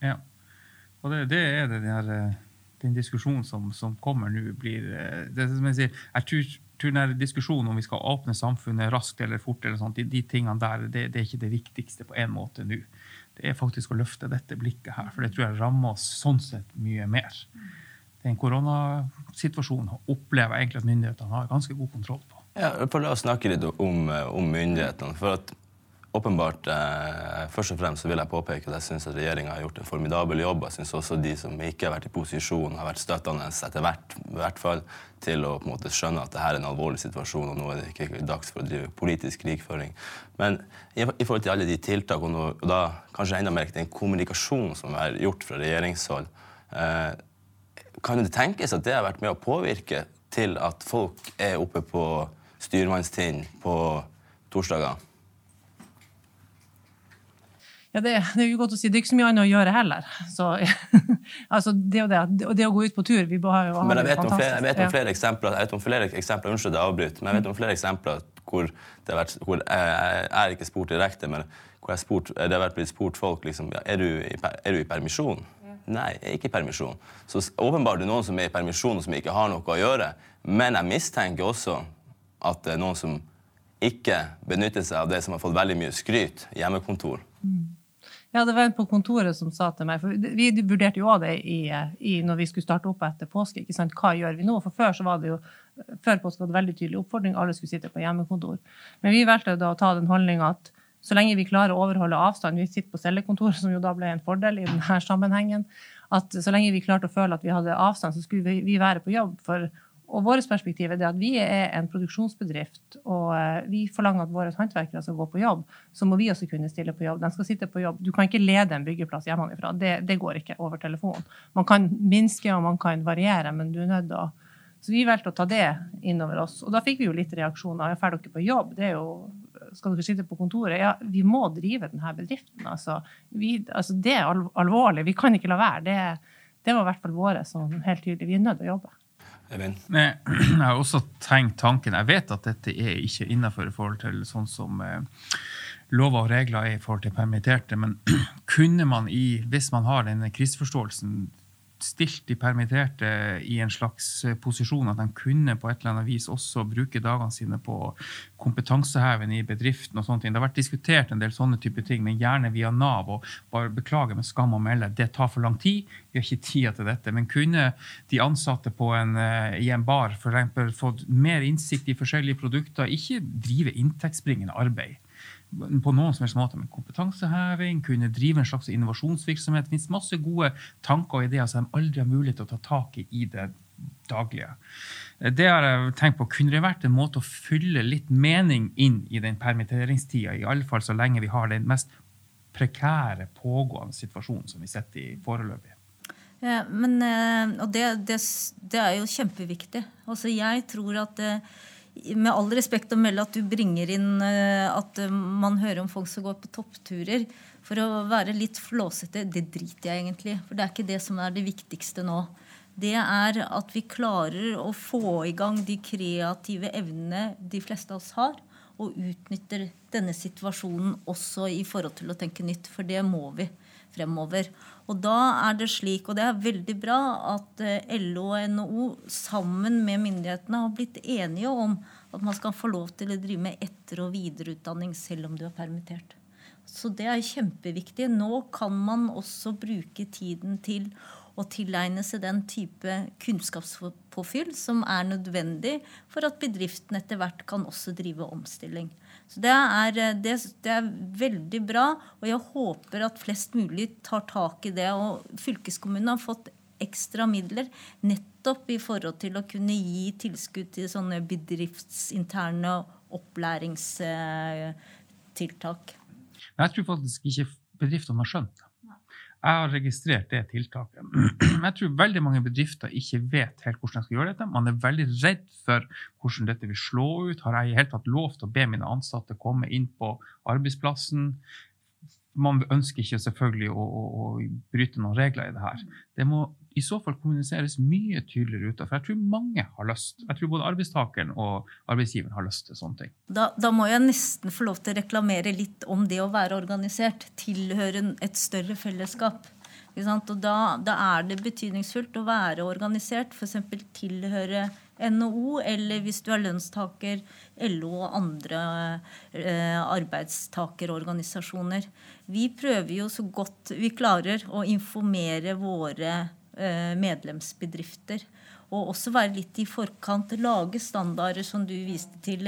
Speaker 2: Ja. Og det, det er det der den diskusjonen som, som kommer nå, blir det som jeg sier, jeg tror, tror den diskusjonen om vi skal åpne samfunnet raskt eller fort, eller sånt, de, de tingene der, det, det, er ikke det viktigste på en måte nå. Det er faktisk å løfte dette blikket her, for det tror jeg rammer oss sånn sett mye mer. Den koronasituasjonen opplever jeg egentlig at myndighetene har ganske god kontroll på.
Speaker 1: Ja, for La oss snakke litt om, om myndighetene. for at åpenbart, eh, Først og fremst vil jeg påpeke at jeg synes at regjeringa har gjort en formidabel jobb. Jeg synes også de som ikke har vært i posisjon, har vært støttende etter hvert, hvert fall, til å på en måte skjønne at dette er en alvorlig situasjon, og nå er det ikke dags for å drive politisk krigføring. Men i, i forhold til alle de tiltakene, og da kanskje enda mer den kommunikasjonen som er gjort fra regjeringshold, eh, kan det tenkes at det har vært med å påvirke til at folk er oppe på styrmannstind på torsdager?
Speaker 4: Ja, det, det, er jo godt å si. Det er ikke så mye annet å gjøre heller. Så, altså, det, og det, det, å gå ut på tur vi har jo,
Speaker 1: Men jeg vet, om flere, jeg vet om flere eksempler jeg vet om flere eksempler, Unnskyld, jeg avbryter. Men jeg vet om flere eksempler hvor, det har vært, hvor jeg, er ikke spurt direkte, men hvor spurt, det har vært blitt spurt folk liksom, ja, er, du i, er du i permisjon. Nei, jeg er ikke i permisjon. Så åpenbart er det noen som er i permisjon og som ikke har noe å gjøre. Men jeg mistenker også at det er noen som ikke benytter seg av det som har fått veldig mye skryt, hjemmekontor.
Speaker 4: Mm. Ja, det var en på kontoret som sa til meg, for vi vurderte jo òg det i, i, når vi skulle starte opp etter påske. ikke sant? Hva gjør vi nå? For før så var det jo før påske hadde veldig tydelig oppfordring, alle skulle sitte på hjemmekontor. Men vi valgte da å ta den holdninga at så lenge vi klarer å overholde avstand, vi sitter på cellekontor, som jo da ble en fordel i denne sammenhengen, at så lenge vi klarte å føle at vi hadde avstand, så skulle vi være på jobb. For og vårt perspektiv er at vi er en produksjonsbedrift, og eh, vi forlanger at våre håndverkere skal gå på jobb. Så må vi også kunne stille på jobb. De skal sitte på jobb. Du kan ikke lede en byggeplass hjemmefra. Det, det går ikke over telefon. Man kan minske og man kan variere, men du er nødt til å Så vi valgte å ta det innover oss. Og da fikk vi jo litt reaksjoner. Drar dere på jobb? Det er jo skal dere sitte på kontoret? Ja, vi må drive denne bedriften. Altså, vi, altså det er alvorlig. Vi kan ikke la være. Det, det var i hvert fall våre som helt tydelig. Vi er nødt til å jobbe.
Speaker 2: Jeg har også tenkt tanken. Jeg vet at dette er ikke innafor i forhold til sånn som eh, lover og regler er i forhold til permitterte, men kunne man i, hvis man har denne kriseforståelsen, stilt de permitterte i en slags eh, posisjon at de kunne på et eller annet vis også bruke dagene sine på kompetanseheving i bedriften. og sånne ting. Det har vært diskutert en del sånne type ting, men gjerne via Nav. og bare Beklager med skam å melde, det tar for lang tid. Vi har ikke tid til dette. Men kunne de ansatte en, eh, i en bar for eksempel, fått mer innsikt i forskjellige produkter, ikke drive inntektsbringende arbeid? På noen som helst måte med kompetanseheving, kunne drive en slags innovasjonsvirksomhet. Det finnes masse gode tanker og ideer som de aldri har mulighet til å ta tak i i det daglige. Det har jeg tenkt på. Kunne det vært en måte å fylle litt mening inn i den permitteringstida, i alle fall så lenge vi har den mest prekære, pågående situasjonen som vi sitter i foreløpig?
Speaker 3: Ja, men, eh, og det, det, det, er jo kjempeviktig. Altså, jeg tror at eh, med all respekt å melde at du bringer inn eh, at eh, man hører om folk som går på toppturer. For å være litt flåsete, det driter jeg egentlig For det er ikke det som er det viktigste nå. Det er at vi klarer å få i gang de kreative evnene de fleste av oss har. Og utnytter denne situasjonen også i forhold til å tenke nytt. For det må vi fremover. Og da er det slik, og det er veldig bra, at eh, LO og NHO sammen med myndighetene har blitt enige om at man skal få lov til å drive med etter- og videreutdanning selv om du er permittert. Så det er kjempeviktig. Nå kan man også bruke tiden til å tilegne seg den type kunnskapspåfyll som er nødvendig for at bedriften etter hvert kan også drive omstilling. Så det er, eh, det, det er, veldig bra, og jeg håper at flest mulig tar tak i det. Og fylkeskommunen har fått ekstra midler nettopp i forhold til å kunne gi tilskudd til sånne bedriftsinterne opplæringstiltak.
Speaker 2: Jeg tror faktisk ikke bedriftene har skjønt det. Jeg har registrert det tiltaket. Jeg tror veldig mange bedrifter ikke vet helt hvordan de skal gjøre dette. Man er veldig redd for hvordan dette vil slå ut. Har jeg i hele tatt lov til å be mine ansatte komme inn på arbeidsplassen? Man ønsker ikke selvfølgelig å, å, å bryte noen regler i det her. Det må i så fall kommuniseres mye tydeligere ut. For jeg tror mange har lyst. Jeg tror både arbeidstakeren og arbeidsgiveren har lyst til sånne ting.
Speaker 3: Da, da, må jeg nesten få lov til å reklamere litt om det å være organisert. Tilhøre et større fellesskap. Og da, da, er det betydningsfullt å være organisert, f.eks. tilhøre NHO, eller hvis du er lønnstaker, LO og andre eh, arbeidstakerorganisasjoner. Vi prøver jo så godt vi klarer å informere våre medlemsbedrifter. Og også være litt i forkant. Lage standarder, som du viste til.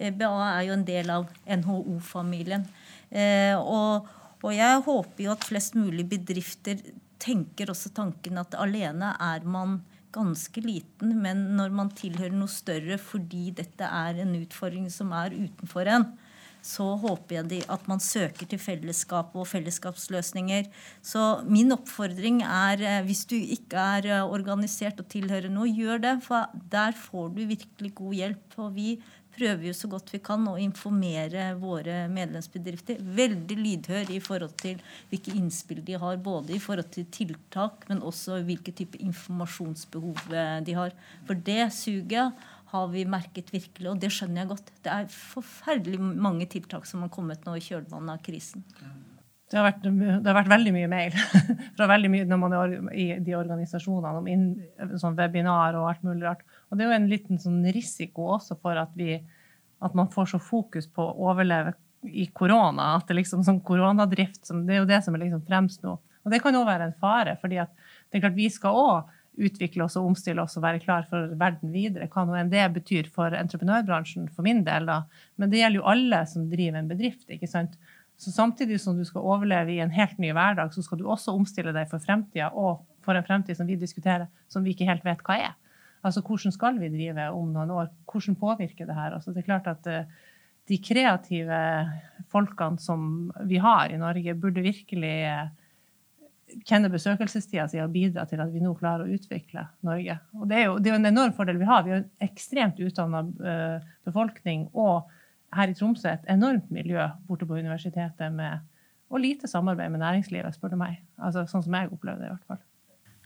Speaker 3: EBA eh, er jo en del av NHO-familien. Eh, og, og, jeg håper jo at flest mulig bedrifter tenker også tanken at alene er man ganske liten, men når man tilhører noe større fordi dette er en utfordring som er utenfor en, så håper jeg at man søker til fellesskap og fellesskapsløsninger. Så min oppfordring er, eh, hvis du ikke er eh, organisert og tilhører noe, gjør det. For der får du virkelig god hjelp. Og vi prøver jo så godt vi kan å informere våre medlemsbedrifter. Veldig lydhør i forhold til hvilke innspill de har, både i forhold til tiltak, men også hvilke type informasjonsbehov eh, de har. For det suget har vi merket virkelig, og det skjønner jeg godt. Det er forferdelig mange tiltak som har kommet nå i kjølvannet av krisen.
Speaker 4: Det har, vært, det har vært, veldig mye mail fra veldig mye når man er i de organisasjonene om inn, sånn webinar og alt mulig rart. Og det er jo en liten sånn risiko også for at, vi, at man får så fokus på å overleve i korona. At det liksom sånn koronadrift Det er jo det som er liksom fremst nå. Og det kan òg være en fare, fordi at det er klart vi skal òg utvikle oss og omstille oss og være klar for verden videre. Hva nå enn det betyr for entreprenørbransjen, for min del, da. Men det gjelder jo alle som driver en bedrift. ikke sant? Så samtidig som du skal overleve i en helt ny hverdag, så skal du også omstille deg for fremtida, og for en fremtid som vi diskuterer, som vi ikke helt vet hva er. Altså hvordan skal vi drive om noen år? Hvordan påvirker det her? Altså, det er klart at uh, de kreative folkene som vi har i Norge, burde virkelig uh, kjenne besøkelsestida si og bidrar til at vi nå klarer å utvikle Norge. Og det er jo, det er jo en enorm fordel vi har. Vi har en ekstremt utdanna uh, befolkning. Og her i Tromsø et enormt miljø borte på universitetet med, og lite samarbeid med næringslivet, spør du meg. Altså, sånn som jeg opplever det, i hvert fall.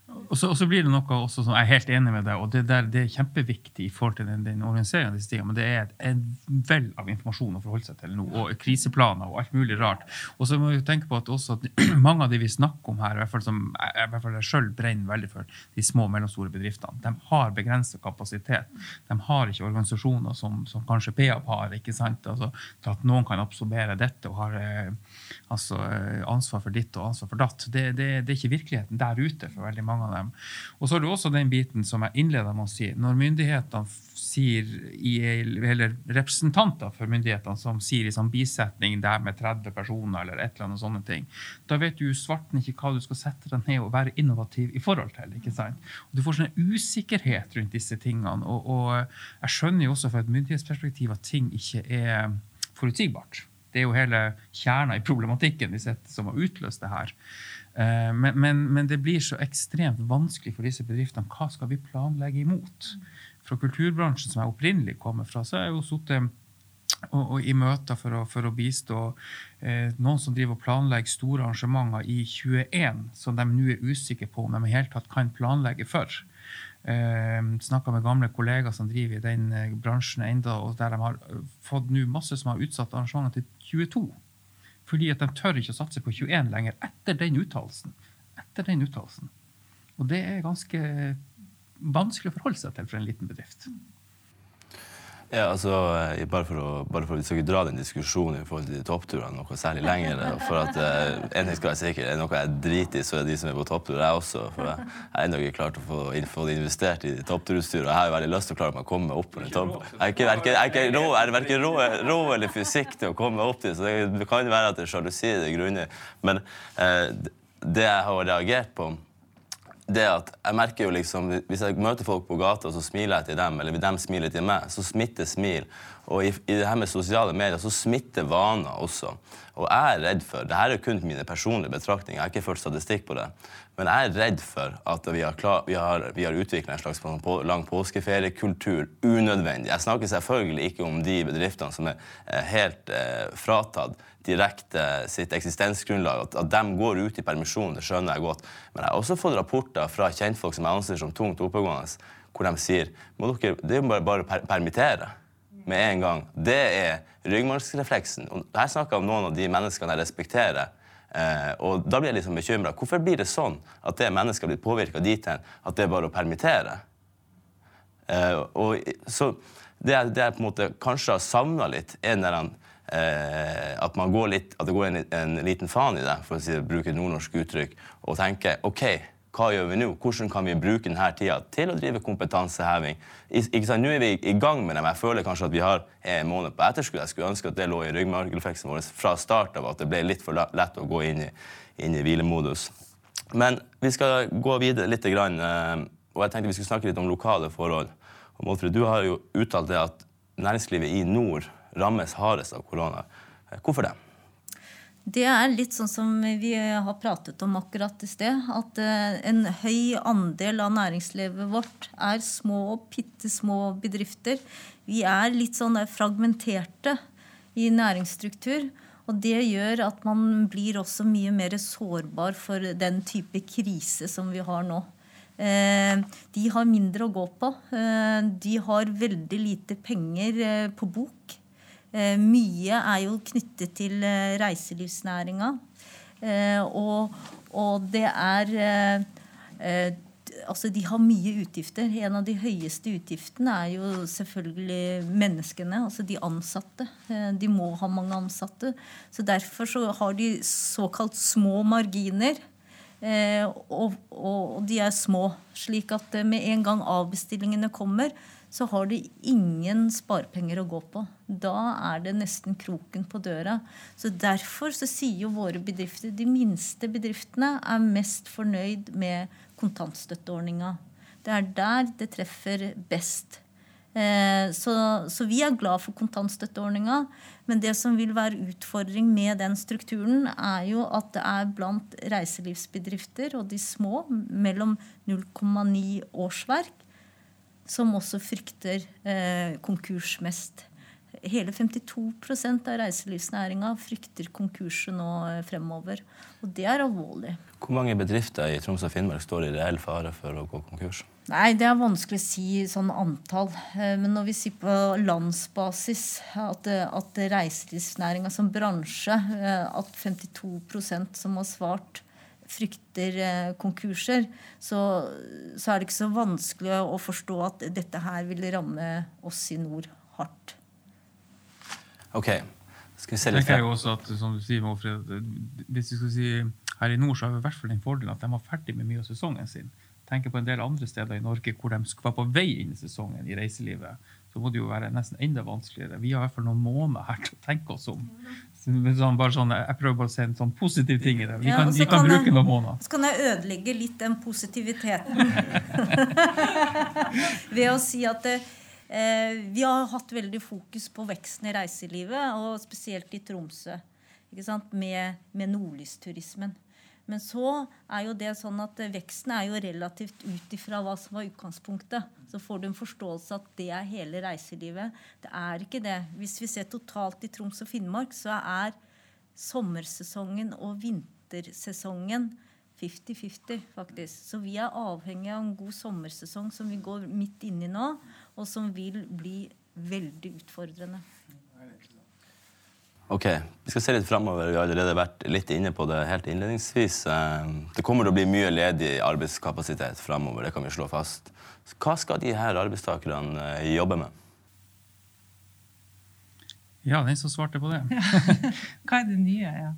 Speaker 2: Og så, og så, blir det noe også som jeg er helt enig med deg, og det, der, det er kjempeviktig i forhold til den, den organiseringen disse tingene, men det er en vell av informasjon å forholde seg til nå, og kriseplaner og alt mulig rart. Og så må vi tenke på at også at mange av de vi snakker om her, i hvert fall som i hvert fall jeg sjøl brenner veldig for, de små og mellomstore bedriftene, de har begrenset kapasitet. De har ikke organisasjoner som, som kanskje PAP har, ikke sant? Altså, til at noen kan absorbere dette og har eh, altså, eh, ansvar for ditt og ansvar for datt. Det, det, det er ikke virkeligheten der ute for veldig mange av dem. Og så har du også den biten som jeg innleda med å si. Når myndighetene sier, eller representanter for myndighetene som sier i sånn bisetning der med 30 personer eller et eller annet sånne ting, da vet du svarten ikke hva du skal sette deg ned og være innovativ i forhold til. ikke sant? Og Du får sånn usikkerhet rundt disse tingene. Og, og jeg skjønner jo også fra et myndighetsperspektiv at ting ikke er forutsigbart. Det er jo hele kjerna i problematikken vi sett som har utløst det her. Eh, men, men, men, det blir så ekstremt vanskelig for disse bedriftene. Hva skal vi planlegge imot? Fra kulturbransjen, som jeg opprinnelig kommer fra, så har jeg jo sittet og, og, i møter for å, for å bistå eh, noen som driver og planlegger store arrangementer i 21, som de nå er usikre på om de i hele tatt kan planlegge for. Eh, Snakka med gamle kollegaer som driver i den eh, bransjen enda, og der de har fått nå masse som har utsatt arrangementer til 22. Fordi at de tør ikke å satse på 21 lenger etter den uttalelsen. Etter den uttalelsen. Og det er ganske vanskelig å forholde seg til for en liten bedrift.
Speaker 1: Ja, altså, eh, bare for, å, bare for å, ikke dra den diskusjonen i forhold til de toppturene noe særlig lenger for at uh, en ting skal være sikker, Er noe jeg driter i, så er de som er på topptur, jeg også. For jeg har ennå ikke klart å få, få investert i toppturutstyr. Og jeg har jo veldig lyst til å klare meg å komme opp på den topp. Jeg er verken rå, eller fysikk til å komme opp dit, så det, det kan være at det er sjalusi det grunner. Men eh, det jeg har reagert på det at jeg merker jo liksom, Hvis jeg møter folk på gata, så smiler jeg til dem, eller de smiler til meg, så smitter smil. Og i, i det her med sosiale medier så smitter vaner også. Og jeg er redd for det her er kun mine personlige betraktninger, jeg har ikke ført statistikk på det, men jeg er redd for at vi har, klar, har, har utvikla en slags på, lang påskeferiekultur unødvendig. Jeg snakker selvfølgelig ikke om de bedriftene som er helt eh, fratatt direkte sitt eksistensgrunnlag. At, at de går ut i permisjon, det skjønner jeg godt. Men jeg har også fått rapporter fra kjentfolk som jeg anser som tungt oppegående, hvor de sier må det er bare, bare per permittere med en gang. Det er ryggmargsrefleksen. Og her snakker jeg om noen av de menneskene jeg respekterer. Eh, og da blir jeg liksom bekymra. Hvorfor blir det sånn at det mennesket blir påvirka dit hen at det er bare å permittere? Eh, og så det, det jeg på en måte kanskje har savna litt, er den Eh, at, litt, at, det går en, en, liten faen i det, for å si, bruke et nordnorsk uttrykk, og tenke OK, hva gjør vi nå? Hvordan kan vi bruke denne tida til å drive kompetanseheving? Ikke sant? Nå er vi i gang med det, men jeg føler kanskje at vi har en måned på etterskudd. Jeg skulle ønske at det lå i ryggmargrefleksen vår fra start av, at det ble litt for lett å gå inn i, inn i hvilemodus. Men vi skal gå videre litt, eh, og jeg tenkte vi skulle snakke litt om lokale forhold. Og Målfrid, du har jo uttalt det at næringslivet i nord rammes hardest av korona. Hvorfor det?
Speaker 3: Det er litt sånn som vi har pratet om akkurat i sted. At eh, en høy andel av næringslivet vårt er små og bitte små bedrifter. Vi er litt sånn fragmenterte i næringsstruktur. Og det gjør at man blir også mye mer sårbar for den type krise som vi har nå. Eh, de har mindre å gå på. Eh, de har veldig lite penger på bok. Eh, mye er jo knyttet til eh, reiselivsnæringa. Eh, og, og, det er altså de har mye utgifter. En av de høyeste utgiftene er jo selvfølgelig menneskene, altså de ansatte. De må ha mange ansatte. Så derfor så har de såkalt små marginer. Eh, og, og, de er små. Slik at med en gang avbestillingene kommer, så har du ingen sparepenger å gå på. Da er det nesten kroken på døra. Så Derfor så sier jo våre bedrifter de minste bedriftene er mest fornøyd med kontantstøtteordninga. Det er der det treffer best. Eh, så, så, vi er glad for kontantstøtteordninga. Men det som vil være utfordring med den strukturen, er jo at det er blant reiselivsbedrifter og de små mellom 0,9 årsverk som også frykter eh, konkurs mest. Hele 52% av reiselivsnæringa frykter konkurser nå eh, fremover. Og det er alvorlig.
Speaker 1: Hvor mange bedrifter i Troms og Finnmark står i reell fare for å gå konkurs?
Speaker 3: Nei, Det er vanskelig å si sånn antall. Eh, men når vi sier på landsbasis at, at reiselivsnæringa som bransje, eh, at 52% som har svart, frykter eh, konkurser, så, så, er det ikke så vanskelig å forstå at dette her vil ramme oss i nord hardt.
Speaker 1: Ok, skal vi se litt
Speaker 2: jeg også at, som du sier, Målfred, hvis vi skal si her i nord så har vi i hvert fall den fordelen at de var ferdig med mye av sesongen sin. Tenker på en del andre steder i Norge hvor de var på vei inn i sesongen i reiselivet så må det jo være nesten enda vanskeligere. Vi har i hvert fall noen måneder her til å tenke oss om. Sånn, sånn, jeg prøver bare å se en sånn positiv ting i det. Vi kan, vi kan, kan bruke jeg, noen måneder.
Speaker 3: Så kan jeg ødelegge litt den positiviteten ved å si at eh, vi har hatt veldig fokus på veksten i reiselivet, og spesielt i Tromsø. Med, med nordlysturismen. Men så er jo det sånn at veksten er jo relativt ut ifra hva som var utgangspunktet. Så får du en forståelse at det er hele reiselivet. Det er ikke det. Hvis vi ser totalt i Troms og Finnmark, så er sommersesongen og vintersesongen 50-50, faktisk. Så vi er avhengig av en god sommersesong som vi går midt inn i nå, og som vil bli veldig utfordrende.
Speaker 1: Ok, Vi skal se litt framover. Vi har allerede vært litt inne på det helt innledningsvis. Eh, det kommer til å bli mye ledig arbeidskapasitet framover. Det kan vi slå fast. Hva skal de her arbeidstakerne eh, jobbe med?
Speaker 2: Ja, den som svarte på det.
Speaker 4: Hva er det nye? ja?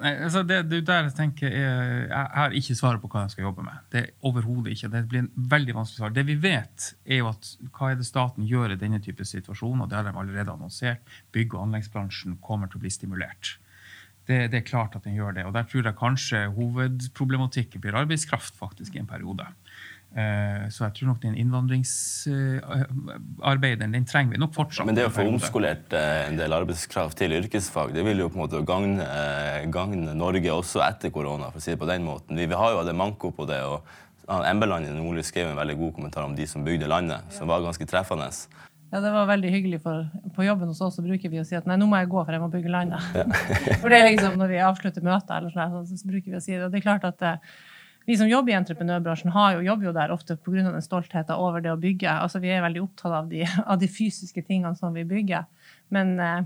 Speaker 2: Nei, altså det, det, der jeg tenker er, Jeg har ikke svaret på hva jeg skal jobbe med. Det er Overhodet ikke. Det blir en veldig vanskelig svar. Det vi vet, er jo at hva er det staten gjør i denne type situasjoner. Det har de allerede annonsert. Bygg- og anleggsbransjen kommer til å bli stimulert. Det, det, er klart at den gjør det. Og der tror jeg kanskje hovedproblematikken blir arbeidskraft faktisk i en periode. Eh, så jeg tror nok den innvandringsarbeideren den trenger vi nok fortsatt.
Speaker 1: Men det å få omskolert eh, en del arbeidskraft til yrkesfag, det vil jo på en måte gagne, eh, gagne Norge også etter korona, for å si det på den måten. Vi har jo hatt en manko på det. og Embeland i Nordli skrev en veldig god kommentar om de som bygde landet, som var ganske treffende.
Speaker 4: Ja, Det var veldig hyggelig, for på jobben hos oss så bruker vi å si at nei, nå må jeg gå, for jeg må bygge landet. Ja. for det er liksom når vi avslutter møter, eller sånn, så bruker vi å si det. Og det er klart at vi som jobber i entreprenørbransjen, har jo, jobber jo der ofte pga. den stoltheten over det å bygge. Altså, vi er veldig opptatt av de, av de fysiske tingene som vi bygger. Men eh,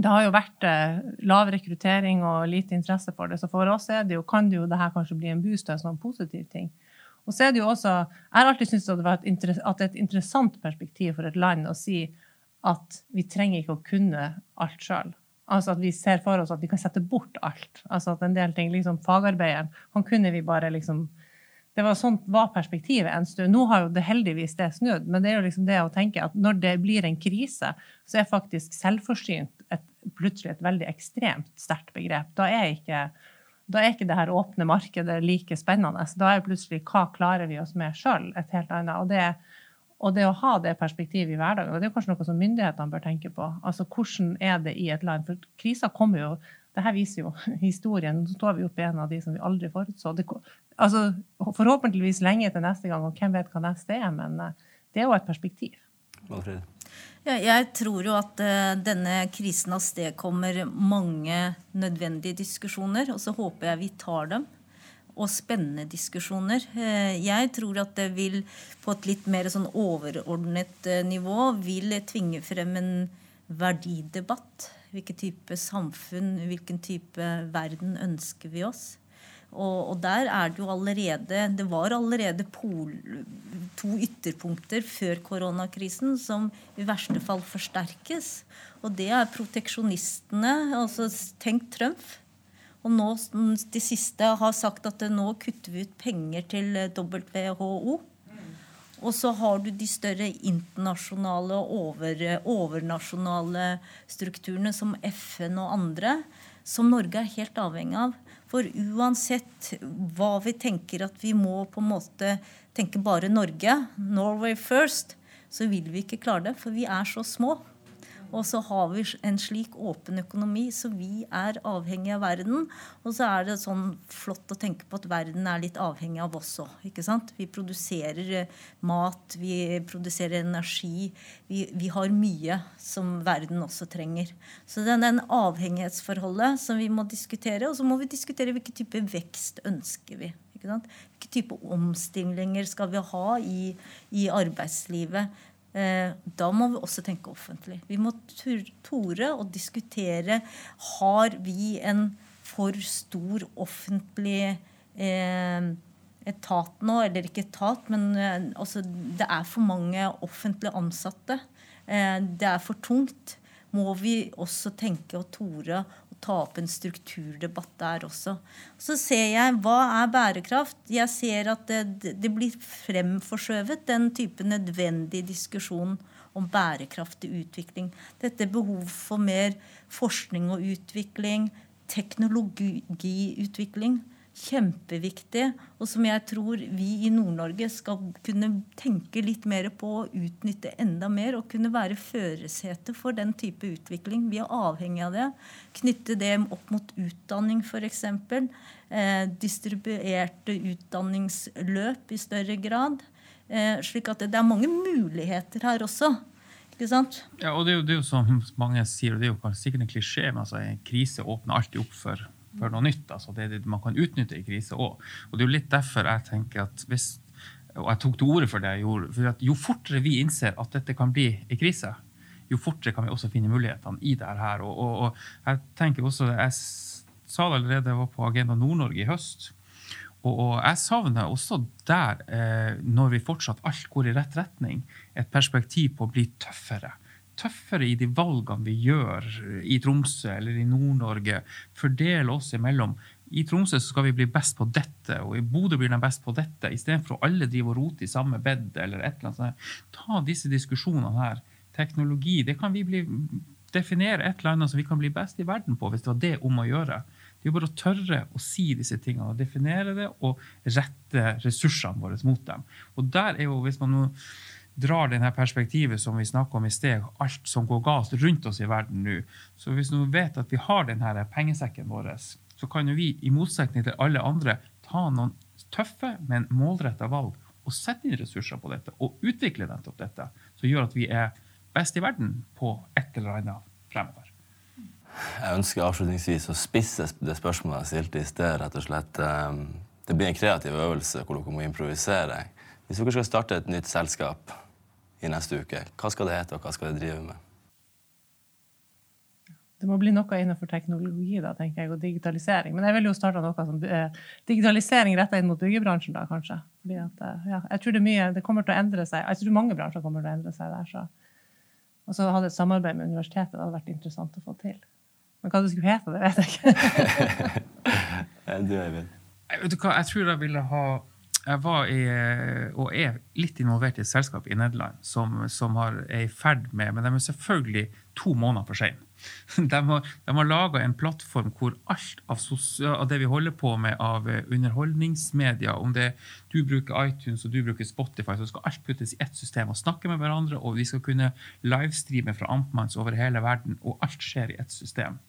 Speaker 4: det har jo vært eh, lav rekruttering og lite interesse for det. Så for oss det jo, kan det jo det her kanskje bli en boost og en sånn positiv ting. Og så er det jo også, Jeg har alltid syntes at, at det er et interessant perspektiv for et land å si at vi trenger ikke å kunne alt sjøl. Altså at vi ser for oss at vi kan sette bort alt. Altså at en del ting, liksom Fagarbeideren, han kunne vi bare liksom det var Sånn var perspektivet en stund. Nå har jo det heldigvis det snudd, men det er jo liksom det å tenke at når det blir en krise, så er faktisk selvforsynt et, plutselig et veldig ekstremt sterkt begrep. Da er, ikke, da er ikke det her åpne markedet like spennende. Da er plutselig hva klarer vi oss med sjøl, et helt annet. Og det er og det å ha det perspektivet i hverdagen, og det er kanskje noe som myndighetene bør tenke på. Altså hvordan er det i et land? For krisa kommer jo det her viser jo historien. Nå står vi oppe i en av de som vi aldri forutså. Det, altså, forhåpentligvis lenge til neste gang, og hvem vet hva neste er, men eh, det er jo et perspektiv.
Speaker 3: Ja, jeg tror jo at uh, denne krisen avstedkommer mange nødvendige diskusjoner, og så håper jeg vi tar dem og spennende diskusjoner. Eh, jeg tror at det vil på et litt mer sånn overordnet eh, nivå vil tvinge frem en verdidebatt. Hvilken type samfunn, hvilken type verden ønsker vi oss? Og, og, der er det jo allerede Det var allerede pol, to ytterpunkter før koronakrisen som i verste fall forsterkes. Og det er proteksjonistene. altså Tenk Trump. Og nå de siste har sagt at nå kutter vi ut penger til WHO. Og så har du de større internasjonale over, overnasjonale strukturene som FN og andre, som Norge er helt avhengig av. For uansett hva vi tenker at vi må på en måte tenke bare Norge, Norway first, så vil vi ikke klare det. For vi er så små. Og så har vi en slik åpen økonomi, så vi er avhengig av verden. Og så er det sånn flott å tenke på at verden er litt avhengig av oss òg. Vi produserer eh, mat, vi produserer energi. Vi, vi, har mye som verden også trenger. Så det er den avhengighetsforholdet som vi må diskutere. Og så må vi diskutere hvilken type vekst ønsker vi. Hvilke type omstillinger skal vi ha i, i arbeidslivet? Eh, da må vi også tenke offentlig. Vi må tore å diskutere har vi en for stor offentlig eh, etat nå, eller ikke etat, men eh, altså, det er for mange offentlig ansatte. Det er for tungt. Må vi også tenke og tore ta opp en strukturdebatt der også. Så ser jeg hva er bærekraft. Jeg ser at det, det blir fremforskjøvet, den type nødvendig diskusjon om bærekraftig utvikling. Dette behov for mer forskning og utvikling, teknologiutvikling kjempeviktig, og som jeg tror vi i Nord-Norge skal kunne tenke litt mer på å utnytte enda mer og kunne være føresete for den type utvikling. Vi er avhengig av det. Knytte det opp mot utdanning, f.eks. Eh, distribuerte utdanningsløp i større grad. Eh, slik at det, det er mange muligheter her også. Ikke sant?
Speaker 2: Ja, og det er jo, det er jo som mange sier, og det er jo sikkert en klisjé, men altså, en krise åpner alltid opp for for noe nytt. Altså det, det man kan utnytte i krise òg. Og det er jo litt derfor jeg tenker at hvis og jeg tok til orde for det jeg gjorde, for Jo fortere vi innser at dette kan bli en krise, jo fortere kan vi også finne mulighetene i det her. Og, og, og jeg tenker også, jeg sa det allerede jeg var på Agenda Nord-Norge i høst. Og, og, jeg savner også der, eh, når vi fortsatt alt går i rett retning, et perspektiv på å bli tøffere tøffere i de valgene vi gjør i Tromsø eller i Nord-Norge. Fordele oss imellom. I Tromsø skal vi bli best på dette, og i Bodø blir de best på dette. Istedenfor å alle drive og rote i samme bed eller et eller annet sånt. Ta disse diskusjonene her. Teknologi, det kan vi bli, definere et eller annet som vi kan bli best i verden på, hvis det var det om å gjøre. Det er bare å tørre å si disse tingene, definere det og rette ressursene våre mot dem. Og der er jo, hvis man nå drar denne perspektivet som vi snakka om i sted, alt som går galt rundt oss i verden nå. Så hvis vi vet at vi har denne pengesekken vår, så kan jo vi, i motsetning til alle andre, ta noen tøffe, men målretta valg og sette inn ressurser på dette og utvikle nettopp dette, som gjør at vi er best i verden på et eller annet fremover.
Speaker 1: Jeg ønsker avslutningsvis å spisse det spørsmålet jeg stilte i sted. rett og slett. Ehm, det blir en kreativ øvelse hvor dere må improvisere. Hvis dere skal starte et nytt selskap, i neste uke. Hva skal det hete, og hva skal det drive med?
Speaker 4: Det må bli noe innenfor teknologi da, tenker jeg, og digitalisering. Men jeg vil jo starte noe som eh, digitalisering retta inn mot byggebransjen, da, kanskje. Fordi at, eh, ja, jeg tror det, mye, det kommer til å endre seg. Jeg tror mange bransjer kommer til å endre seg der. så. Og så hadde et samarbeid med universitetet. Det hadde vært interessant å få til. Men hva det skulle hete, det vet jeg ikke.
Speaker 1: du, Eivind?
Speaker 2: Jeg tror jeg ville ha jeg var i, og er litt involvert i et selskap i Nederland som, som har, er i ferd med Men de er selvfølgelig to måneder for sene. De har, de har laga en plattform hvor alt av, av, det vi holder på med av underholdningsmedia, om det du bruker iTunes og du bruker Spotify, så skal alt puttes i ett system og snakke med hverandre, og vi skal kunne livestreame fra Amtmanns over hele verden, og alt skjer i ett system.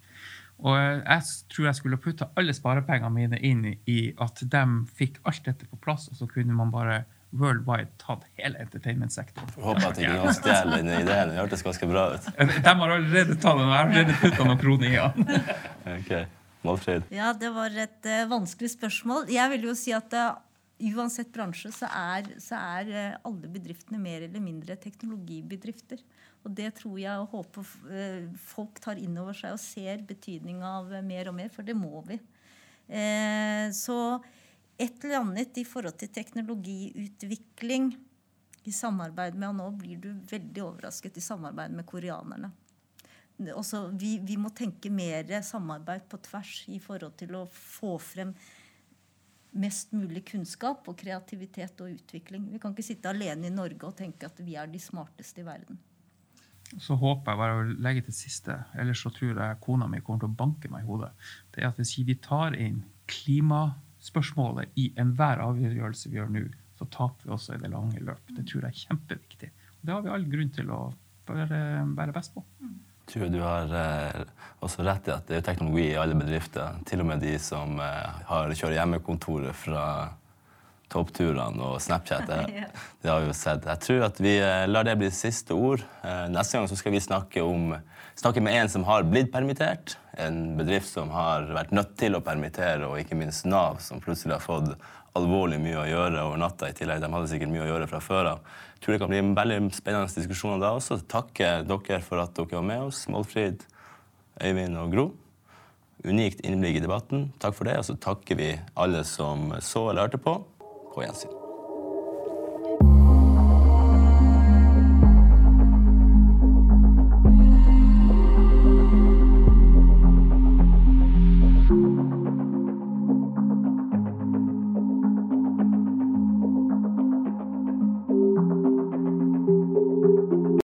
Speaker 2: Og jeg tror jeg skulle putta alle sparepengene mine inn i at de fikk alt dette på plass, og så kunne man bare worldwide tatt hele entertainment-sektoren.
Speaker 1: Håper at ikke noen stjeler den ideen. Det hørtes ganske bra ut.
Speaker 2: De har allerede tatt den, og jeg har allerede putta noen kroner i den.
Speaker 1: okay. Malfred.
Speaker 3: Ja, det var et uh, vanskelig spørsmål. Jeg vil jo si at uh, uansett bransje så er, så er uh, alle bedriftene mer eller mindre teknologibedrifter. Og det tror jeg og håper eh, folk tar inn over seg og ser betydninga av mer og mer, for det må vi. Eh, så et eller annet i forhold til teknologiutvikling i samarbeid med Og nå blir du veldig overrasket i samarbeid med koreanerne. Også, vi, vi må tenke mer samarbeid på tvers i forhold til å få frem mest mulig kunnskap og kreativitet og utvikling. Vi kan ikke sitte alene i Norge og tenke at vi er de smarteste i verden.
Speaker 2: Så håper jeg bare å legge til siste, ellers så tror jeg kona mi kommer til å banke meg i hodet. Det er at hvis vi tar inn klimaspørsmålet i enhver avgjørelse vi gjør nå, så taper vi også i det lange løp. Det tror jeg er kjempeviktig. Det har vi all grunn til å være, være best på.
Speaker 1: Jeg tror du har eh, også rett i at det er teknologi i alle bedrifter. Til og med de som eh, har kjører hjemmekontoret fra toppturene og Snapchat. Det, det, har vi jo sett. Jeg tror at vi eh, lar det bli siste ord. Eh, neste gang så skal vi snakke, om, snakke med en som har blitt permittert. En bedrift som har vært nødt til å permittere, og ikke minst Nav, som plutselig har fått alvorlig mye å gjøre over natta. i tillegg. De hadde sikkert mye å gjøre fra før av. Jeg tror det kan bli en veldig spennende diskusjon da også. Takke dere for at dere var med oss, Målfrid, Øyvind og Gro. Unikt innblikk i debatten. Takk for det. Og så takker vi alle som så eller hørte på. På gjensyn.